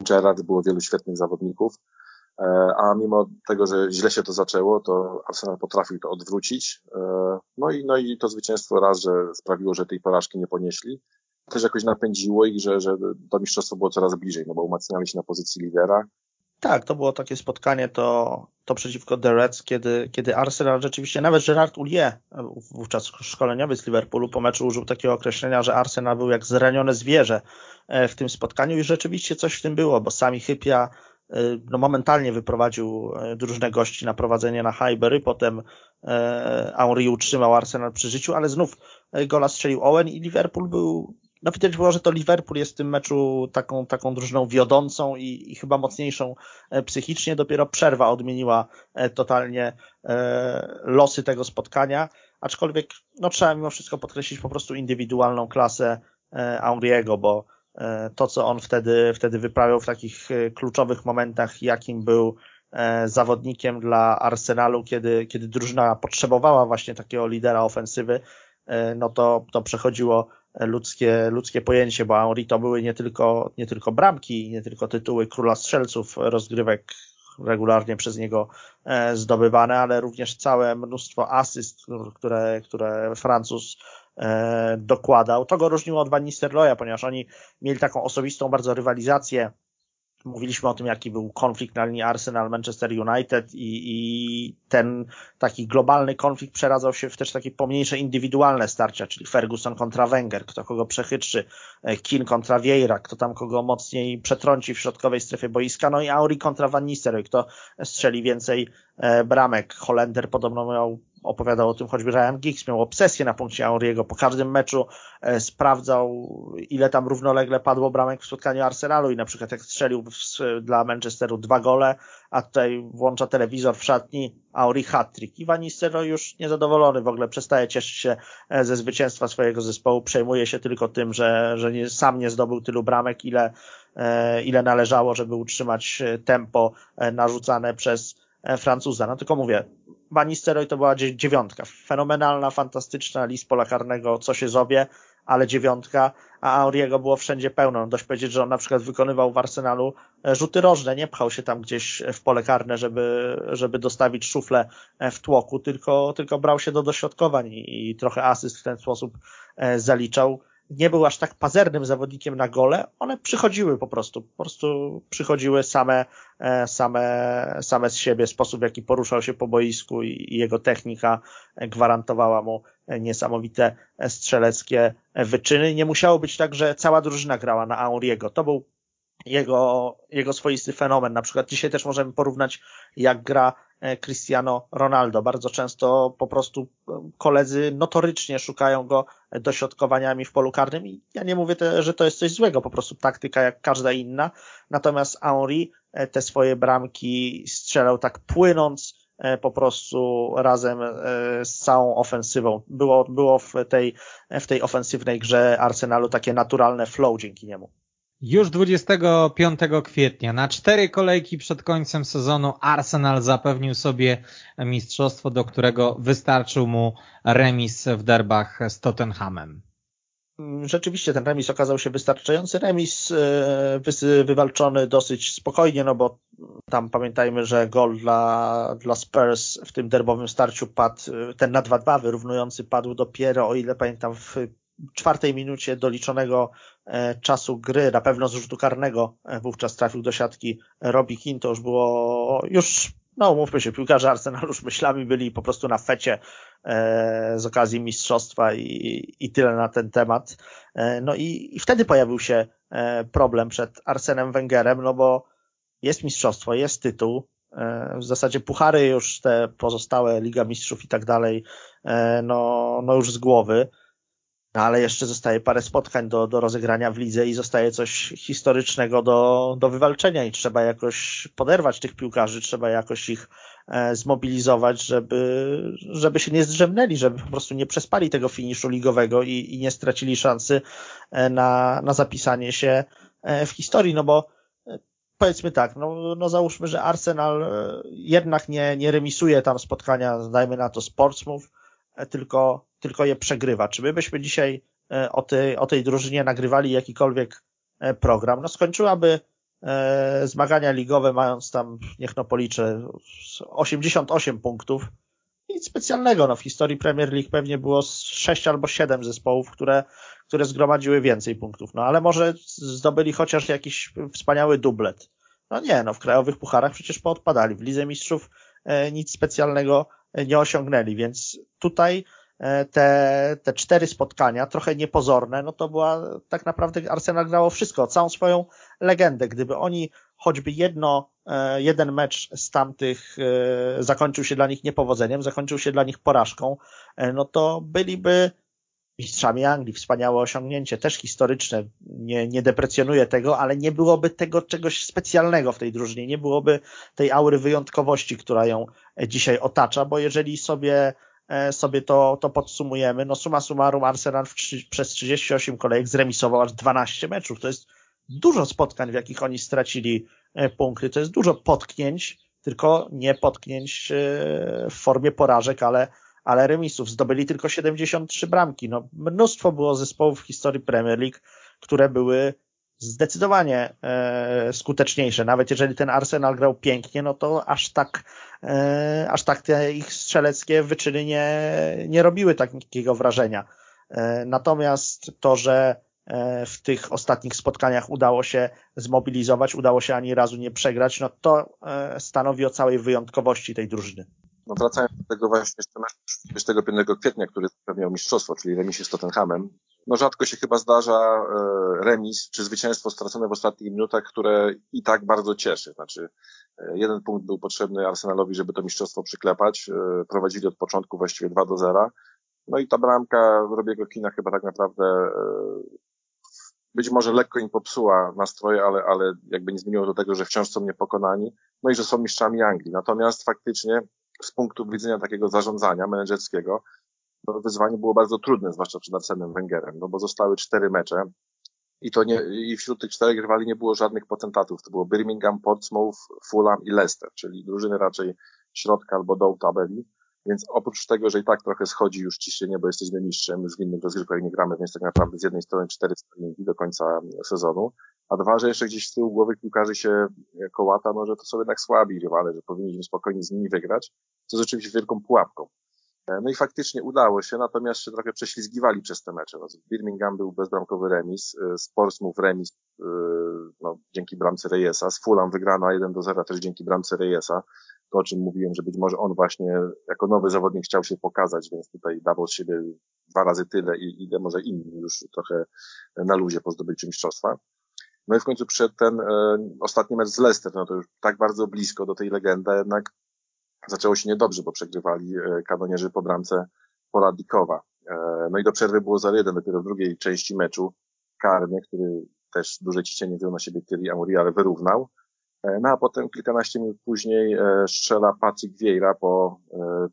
Gerrard, było wielu świetnych zawodników, e, a mimo tego, że źle się to zaczęło, to Arsenal potrafił to odwrócić, e, no i, no i to zwycięstwo raz, że sprawiło, że tej porażki nie ponieśli, też jakoś napędziło ich, że, że to mistrzostwo było coraz bliżej, no bo umacniali się na pozycji lidera, tak, to było takie spotkanie to, to przeciwko The Reds, kiedy, kiedy Arsenal rzeczywiście, nawet Gerard Ulie, wówczas szkoleniowy z Liverpoolu, po meczu użył takiego określenia, że Arsenal był jak zranione zwierzę e, w tym spotkaniu i rzeczywiście coś w tym było, bo sami Hypia e, no, momentalnie wyprowadził e, drużynę gości na prowadzenie na Highbury, potem Henry utrzymał Arsenal przy życiu, ale znów gola strzelił Owen i Liverpool był no widać było, że to Liverpool jest w tym meczu taką, taką drużyną wiodącą i, i chyba mocniejszą e, psychicznie. Dopiero przerwa odmieniła e, totalnie e, losy tego spotkania. Aczkolwiek no, trzeba mimo wszystko podkreślić po prostu indywidualną klasę Henry'ego, bo to, co on wtedy, wtedy wyprawiał w takich kluczowych momentach, jakim był zawodnikiem dla Arsenalu, kiedy, kiedy drużyna potrzebowała właśnie takiego lidera ofensywy, no to, to przechodziło ludzkie, ludzkie pojęcie, bo Henri to były nie tylko, nie tylko bramki, nie tylko tytuły króla strzelców rozgrywek regularnie przez niego e, zdobywane, ale również całe mnóstwo asyst, które, które Francuz e, dokładał. To go różniło od Van Nistelrooya, ponieważ oni mieli taką osobistą bardzo rywalizację Mówiliśmy o tym, jaki był konflikt na linii Arsenal-Manchester United i, i, ten taki globalny konflikt przeradzał się w też takie pomniejsze indywidualne starcia, czyli Ferguson kontra Wenger, kto kogo przechytrzy, e, Kin kontra Vieira, kto tam kogo mocniej przetrąci w środkowej strefie boiska, no i Auri kontra Van Nistelrooy, kto strzeli więcej e, bramek. Holender podobno miał opowiadał o tym choćby Ryan Giggs, miał obsesję na punkcie Auriego. Po każdym meczu e, sprawdzał, ile tam równolegle padło bramek w spotkaniu Arsenalu i na przykład jak strzelił w, dla Manchesteru dwa gole, a tutaj włącza telewizor w szatni, Auri hat-trick. I Van już niezadowolony w ogóle przestaje cieszyć się e, ze zwycięstwa swojego zespołu, przejmuje się tylko tym, że, że nie, sam nie zdobył tylu bramek, ile, e, ile należało, żeby utrzymać tempo narzucane przez Francuza. No tylko mówię, Banisteroid to była dziewiątka. Fenomenalna, fantastyczna list pola karnego, co się zowie, ale dziewiątka, a Auriego było wszędzie pełno. Dość powiedzieć, że on na przykład wykonywał w Arsenalu e, rzuty rożne, nie pchał się tam gdzieś w pole karne, żeby, żeby dostawić szuflę e, w tłoku, tylko, tylko brał się do dośrodkowań i, i trochę asyst w ten sposób e, zaliczał nie był aż tak pazernym zawodnikiem na gole, one przychodziły po prostu, po prostu przychodziły same, e, same, same z siebie, sposób w jaki poruszał się po boisku i jego technika gwarantowała mu niesamowite strzeleckie wyczyny. Nie musiało być tak, że cała drużyna grała na Auriego. To był jego, jego swoisty fenomen. Na przykład dzisiaj też możemy porównać, jak gra Cristiano Ronaldo. Bardzo często po prostu koledzy notorycznie szukają go dośrodkowaniami w polu karnym i ja nie mówię, te, że to jest coś złego, po prostu taktyka jak każda inna. Natomiast Henri te swoje bramki strzelał tak płynąc, E, po prostu razem e, z całą ofensywą. Było, było w, tej, w tej ofensywnej grze Arsenalu takie naturalne flow dzięki niemu. Już 25 kwietnia na cztery kolejki przed końcem sezonu Arsenal zapewnił sobie mistrzostwo, do którego wystarczył mu remis w derbach z Tottenhamem. Rzeczywiście ten remis okazał się wystarczający. Remis e, wywalczony dosyć spokojnie, no bo tam pamiętajmy, że gol dla, dla Spurs w tym derbowym starciu padł, e, ten na 2-2 wyrównujący padł dopiero, o ile pamiętam, w czwartej minucie doliczonego czasu gry, na pewno z rzutu karnego wówczas trafił do siatki Robbie King, to już było już no mówmy się, piłkarze Arsenalu już myślami byli po prostu na fecie e, z okazji mistrzostwa i, i tyle na ten temat. E, no i, i wtedy pojawił się e, problem przed Arsenem Wengerem, no bo jest mistrzostwo, jest tytuł, e, w zasadzie puchary już te pozostałe Liga Mistrzów i tak dalej, e, no, no już z głowy. No ale jeszcze zostaje parę spotkań do, do rozegrania w lidze i zostaje coś historycznego do, do wywalczenia i trzeba jakoś poderwać tych piłkarzy, trzeba jakoś ich e, zmobilizować, żeby, żeby się nie zdrzemnęli, żeby po prostu nie przespali tego finiszu ligowego i, i nie stracili szansy e, na, na zapisanie się e, w historii, no bo powiedzmy tak, no, no załóżmy, że Arsenal jednak nie, nie remisuje tam spotkania, dajmy na to Sportsmouth, tylko tylko je przegrywa. Czy my byśmy dzisiaj e, o tej, o tej drużynie nagrywali jakikolwiek e, program? No skończyłaby e, zmagania ligowe mając tam, niech no policzę, 88 punktów. Nic specjalnego, no w historii Premier League pewnie było 6 albo 7 zespołów, które, które zgromadziły więcej punktów. No ale może zdobyli chociaż jakiś wspaniały dublet. No nie, no w krajowych pucharach przecież poodpadali. W Lidze Mistrzów nic specjalnego nie osiągnęli, więc tutaj te, te cztery spotkania, trochę niepozorne, no to była tak naprawdę Arsenal grało wszystko, całą swoją legendę. Gdyby oni choćby jedno, e, jeden mecz z tamtych e, zakończył się dla nich niepowodzeniem, zakończył się dla nich porażką, no to byliby mistrzami Anglii, wspaniałe osiągnięcie, też historyczne, nie, nie deprecjonuję tego, ale nie byłoby tego czegoś specjalnego w tej drużynie, nie byłoby tej aury wyjątkowości, która ją dzisiaj otacza, bo jeżeli sobie E, sobie to, to podsumujemy, no suma summarum Arsenal w, przez 38 kolejek zremisował aż 12 meczów. To jest dużo spotkań, w jakich oni stracili e, punkty. To jest dużo potknięć, tylko nie potknięć e, w formie porażek, ale, ale remisów. Zdobyli tylko 73 bramki. No, mnóstwo było zespołów w historii Premier League, które były zdecydowanie e, skuteczniejsze. Nawet jeżeli ten Arsenal grał pięknie, no to aż tak, e, aż tak te ich strzeleckie wyczyny nie, nie robiły takiego wrażenia. E, natomiast to, że e, w tych ostatnich spotkaniach udało się zmobilizować, udało się ani razu nie przegrać, no to e, stanowi o całej wyjątkowości tej drużyny. No wracając do tego właśnie jeszcze 25 kwietnia, który zapewniał mistrzostwo, czyli remisie z Tottenhamem, no rzadko się chyba zdarza e, remis czy zwycięstwo stracone w ostatnich minutach, które i tak bardzo cieszy. Znaczy, e, jeden punkt był potrzebny Arsenalowi, żeby to mistrzostwo przyklepać. E, prowadzili od początku właściwie 2 do 0. No i ta bramka Robiego Kina chyba tak naprawdę być może lekko im popsuła nastroje, ale, ale jakby nie zmieniło do tego, że wciąż są niepokonani, no i że są mistrzami Anglii. Natomiast faktycznie z punktu widzenia takiego zarządzania menedżerskiego, to wyzwanie było bardzo trudne, zwłaszcza przed Arsenem Wengerem, no bo zostały cztery mecze i to nie, i wśród tych czterech rywali nie było żadnych potentatów. To było Birmingham, Portsmouth, Fulham i Leicester, czyli drużyny raczej środka albo dołu tabeli. Więc oprócz tego, że i tak trochę schodzi już ciśnienie, bo jesteśmy mistrzem, już w innych rozgrywkach nie gramy, więc tak naprawdę z jednej strony cztery sparingi do końca sezonu, a dwa, że jeszcze gdzieś z tyłu głowy piłkarzy się kołata, no że to są jednak słabi rywale, że powinniśmy spokojnie z nimi wygrać, co jest oczywiście wielką pułapką. E, no i faktycznie udało się, natomiast się trochę prześlizgiwali przez te mecze. No, Birmingham był bezbramkowy remis, e, z Portsmouth remis e, no, dzięki bramce Reyesa, z Fulham wygrana 1 do 0 też dzięki bramce Reyesa. To o czym mówiłem, że być może on właśnie jako nowy zawodnik chciał się pokazać, więc tutaj dawał z siebie dwa razy tyle i ile może inni już trochę na luzie po zdobyciu mistrzostwa. No i w końcu przed ten e, ostatni mecz z Leicester, no to już tak bardzo blisko do tej legendy, jednak zaczęło się niedobrze, bo przegrywali kanonierzy po bramce Poradikowa. No i do przerwy było 0-1 dopiero w drugiej części meczu karny, który też duże ciśnienie wziął na siebie Thierry Henry, ale wyrównał. No a potem kilkanaście minut później strzela Patrick Vieira po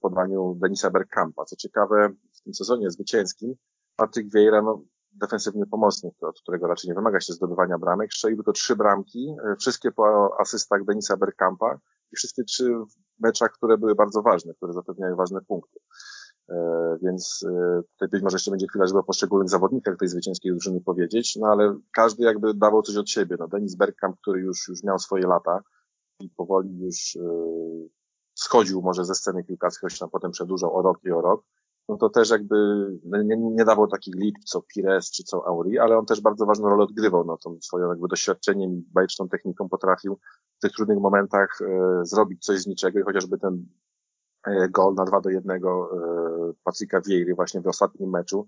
podaniu Denisa Bergkampa. Co ciekawe, w tym sezonie zwycięskim Patrick Vieira, no, defensywny pomocnik, od którego raczej nie wymaga się zdobywania bramek, strzelił tylko trzy bramki, e, wszystkie po asystach Denisa Bergkampa i wszystkie trzy w meczach, które były bardzo ważne, które zapewniają ważne punkty. E, więc e, tutaj być może jeszcze będzie chwila, żeby o poszczególnych zawodnikach tej zwycięskiej drużyny powiedzieć, no ale każdy jakby dawał coś od siebie. No Denis Bergkamp, który już, już miał swoje lata i powoli już schodził może ze sceny piłkarskiej, choć tam potem przedłużał o rok i o rok no to też jakby no nie, nie dawał takich liczb co Pires czy co Auri, ale on też bardzo ważną rolę odgrywał, no tą swoją jakby doświadczeniem i bajeczną techniką potrafił w tych trudnych momentach e, zrobić coś z niczego i chociażby ten e, gol na 2 do 1 e, Patryka Vieiry właśnie w ostatnim meczu,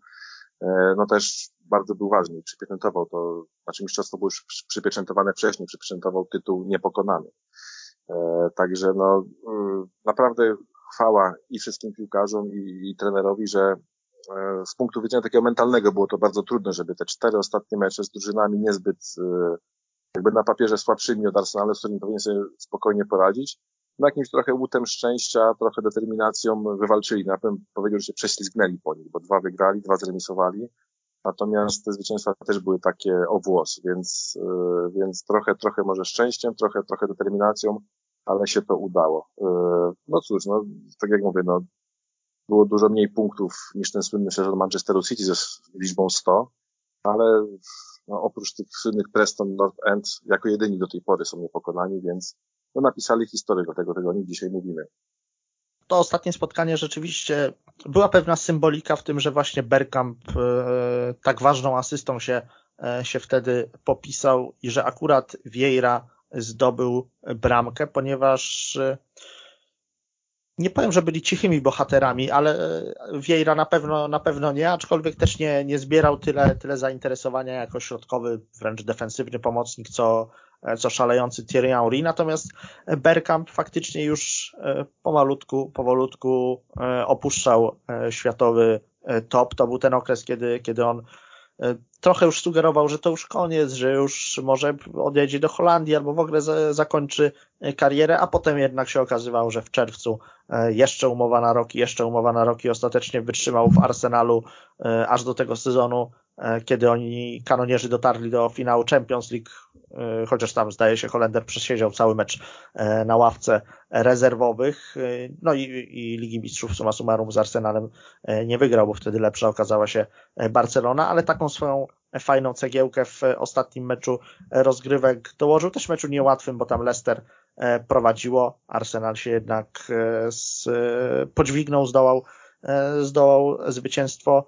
e, no też bardzo był ważny i przypieczętował to, znaczy mistrzostwo było już przypieczętowane wcześniej, przypieczętował tytuł niepokonany. E, także no, y, naprawdę chwała i wszystkim piłkarzom i, i trenerowi, że e, z punktu widzenia takiego mentalnego było to bardzo trudne, żeby te cztery ostatnie mecze z drużynami niezbyt e, jakby na papierze słabszymi od Arsenalu, z którymi powinien sobie spokojnie poradzić. No jakimś trochę łutem szczęścia, trochę determinacją wywalczyli. Na pewno powiedział, że się prześlizgnęli po nich, bo dwa wygrali, dwa zremisowali. Natomiast te zwycięstwa też były takie o włos, więc, e, więc trochę, trochę może szczęściem, trochę, trochę determinacją, ale się to udało. E, no cóż, no, tak jak mówię, no, było dużo mniej punktów niż ten słynny sezon Manchesteru City ze liczbą 100, ale no, oprócz tych słynnych Preston North End jako jedyni do tej pory są niepokonani, więc no, napisali historię, dlatego tego o nich dzisiaj mówimy. To ostatnie spotkanie rzeczywiście była pewna symbolika w tym, że właśnie Bergkamp e, tak ważną asystą się, e, się wtedy popisał i że akurat Vieira zdobył bramkę, ponieważ e, nie powiem, że byli cichymi bohaterami, ale e, Vieira na pewno, na pewno nie, aczkolwiek też nie, nie zbierał tyle, tyle zainteresowania jako środkowy, wręcz defensywny pomocnik, co, e, co szalejący Thierry Henry. Natomiast Bergkamp faktycznie już pomalutku, powolutku opuszczał światowy top. To był ten okres, kiedy, kiedy on trochę już sugerował, że to już koniec, że już może odjedzie do Holandii albo w ogóle zakończy e, karierę, a potem jednak się okazywało, że w czerwcu e, jeszcze umowa na rok, jeszcze umowa na rok i ostatecznie wytrzymał w Arsenalu aż do tego sezonu, kiedy oni kanonierzy dotarli do finału Champions League, chociaż tam zdaje się Holender przesiedział cały mecz na ławce rezerwowych, no i, i Ligi Mistrzów suma summarum z Arsenalem nie wygrał, bo wtedy lepsza okazała się Barcelona, ale taką swoją fajną cegiełkę w ostatnim meczu rozgrywek dołożył. Też meczu niełatwym, bo tam Leicester e, prowadziło. Arsenal się jednak e, z, podźwignął, zdołał, e, zdołał zwycięstwo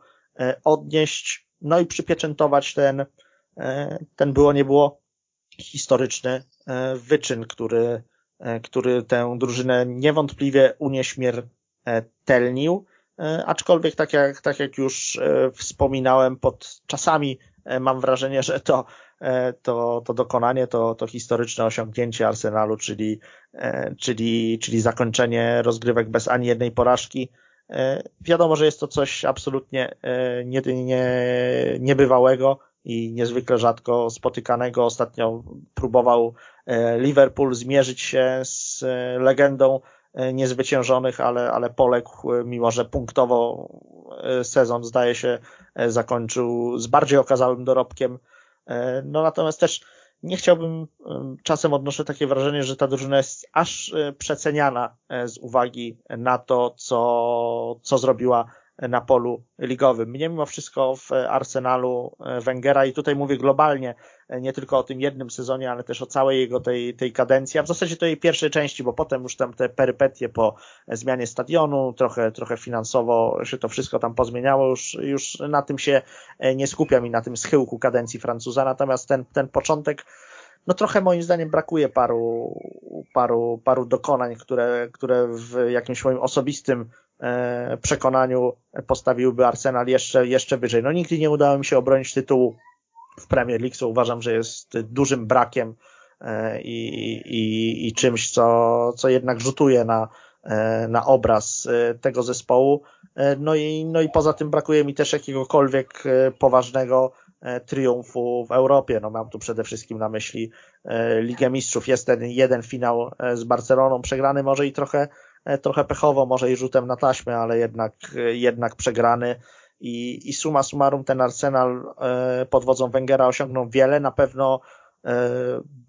odnieść, no i przypieczętować ten, ten było nie było historyczny wyczyn, który, który tę drużynę niewątpliwie unieśmiertelnił. Aczkolwiek, tak jak, tak jak już wspominałem, pod czasami E, mam wrażenie, że to, e, to, to dokonanie, to, to historyczne osiągnięcie Arsenalu, czyli, e, czyli, czyli zakończenie rozgrywek bez ani jednej porażki. Wiadomo, że jest to coś absolutnie nie, nie, niebywałego i niezwykle rzadko spotykanego. Ostatnio próbował Liverpool zmierzyć się z legendą E, niezwyciężonych, ale, ale poległ, e, mimo że punktowo e, sezon zdaje się zakończył z bardziej okazałym dorobkiem. No natomiast też nie chciałbym, czasem odnoszę takie wrażenie, że ta drużyna jest aż przeceniana z uwagi na to, co, co zrobiła na polu ligowym. Mnie mimo wszystko w Arsenalu Wengera i tutaj mówię globalnie, nie tylko o tym jednym sezonie, ale też o całej jego tej, tej kadencji, a w zasadzie to jej pierwszej części, bo potem już tam te perypetie po zmianie stadionu, trochę, trochę finansowo się to wszystko tam pozmieniało, już, już na tym się nie skupiam i na tym schyłku kadencji Francuza, natomiast ten, ten początek no trochę moim zdaniem brakuje paru, paru, paru dokonań, które, które w jakimś moim osobistym e, przekonaniu postawiłyby Arsenal jeszcze, jeszcze wyżej. No nigdy nie udało mi się obronić tytułu w Premier League, co uważam, że jest dużym brakiem e, i, i, i czymś, co, co jednak rzutuje na, na obraz tego zespołu. No i, no i poza tym brakuje mi też jakiegokolwiek poważnego triumfu w Europie. No mam tu przede wszystkim na myśli Ligę Mistrzów. Jest ten jeden finał z Barceloną przegrany, może i trochę, trochę pechowo, może i rzutem na taśmę, ale jednak, jednak przegrany i, i suma summarum ten Arsenal e, pod wodzą Wengera osiągnął wiele, na pewno e,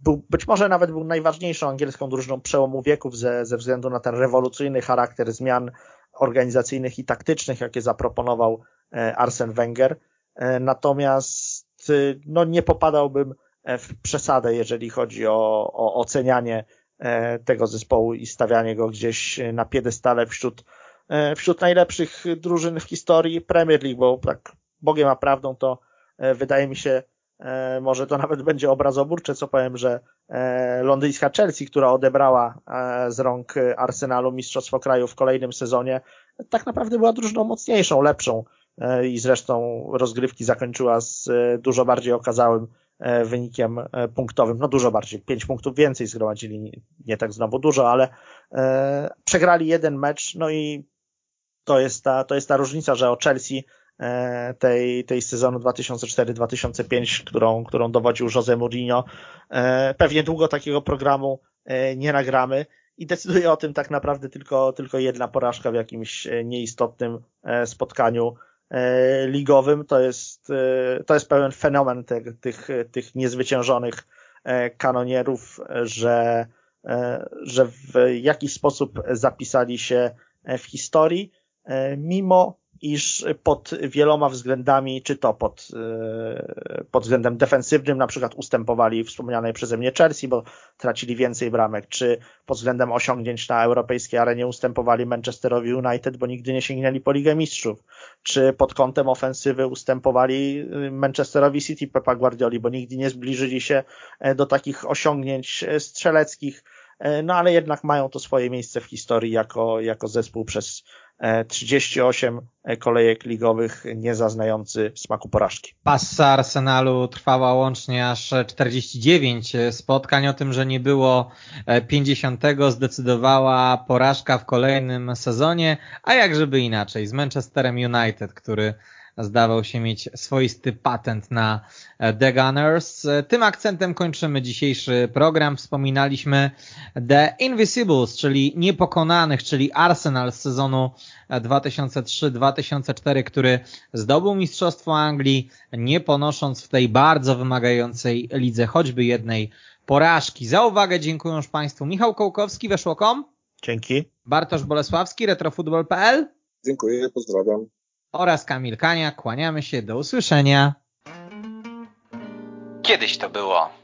był, być może nawet był najważniejszą angielską drużyną przełomu wieków ze, ze względu na ten rewolucyjny charakter zmian organizacyjnych i taktycznych, jakie zaproponował e, Arsen Wenger. Natomiast no, nie popadałbym w przesadę, jeżeli chodzi o, o ocenianie tego zespołu i stawianie go gdzieś na piedestale wśród E, wśród najlepszych drużyn w historii Premier League, bo tak Bogiem a prawdą to e, wydaje mi się, e, może to nawet będzie obrazoburcze, co powiem, że londyńska Chelsea, która odebrała z rąk Arsenalu Mistrzostwo Kraju w kolejnym sezonie, tak naprawdę była drużyną mocniejszą, lepszą i zresztą rozgrywki zakończyła z dużo bardziej okazałym wynikiem punktowym, no dużo bardziej, pięć punktów więcej zgromadzili, nie tak znowu dużo, ale przegrali jeden mecz, no i to jest ta, to jest ta różnica, że o Chelsea e, tej, tej sezonu 2004-2005, którą, którą dowodził Jose Mourinho, e, pewnie długo takiego programu e, nie nagramy. I decyduje o tym tak naprawdę tylko, tylko jedna porażka w jakimś nieistotnym spotkaniu ligowym. To jest, to jest pełen fenomen te, tych, tych niezwyciężonych kanonierów, że, że w jakiś sposób zapisali się w historii E, mimo iż pod wieloma względami, czy to pod, e, pod względem defensywnym, na przykład ustępowali wspomnianej przeze mnie Chelsea, bo tracili więcej bramek, czy pod względem osiągnięć na europejskiej arenie ustępowali Manchesterowi United, bo nigdy nie sięgnęli po Ligę Mistrzów, czy pod kątem ofensywy ustępowali e, Manchesterowi City Pepa Guardioli, bo nigdy nie zbliżyli się do takich osiągnięć strzeleckich, no ale jednak mają to swoje miejsce w historii jako, jako zespół przez 38 kolejek ligowych, nie zaznający smaku porażki. Passa Arsenalu trwała łącznie aż 49 spotkań. O tym, że nie było 50 zdecydowała porażka w kolejnym sezonie, a jak żeby inaczej, z Manchesterem United, który zdawał się mieć swoisty patent na e, The Gunners. E, tym akcentem kończymy dzisiejszy program. Wspominaliśmy The Invisibles, czyli Niepokonanych, czyli Arsenal z sezonu 2003-2004, e, który zdobył Mistrzostwo Anglii, nie ponosząc w tej bardzo wymagającej lidze choćby jednej porażki. Za uwagę dziękuję już Państwu Michał Kołkowski, Weszło.com. Dzięki. Bartosz Bolesławski, retrofutbol.pl. Dziękuję, pozdrawiam oraz Kamil Kania. Kłaniamy się, do usłyszenia. Kiedyś to było.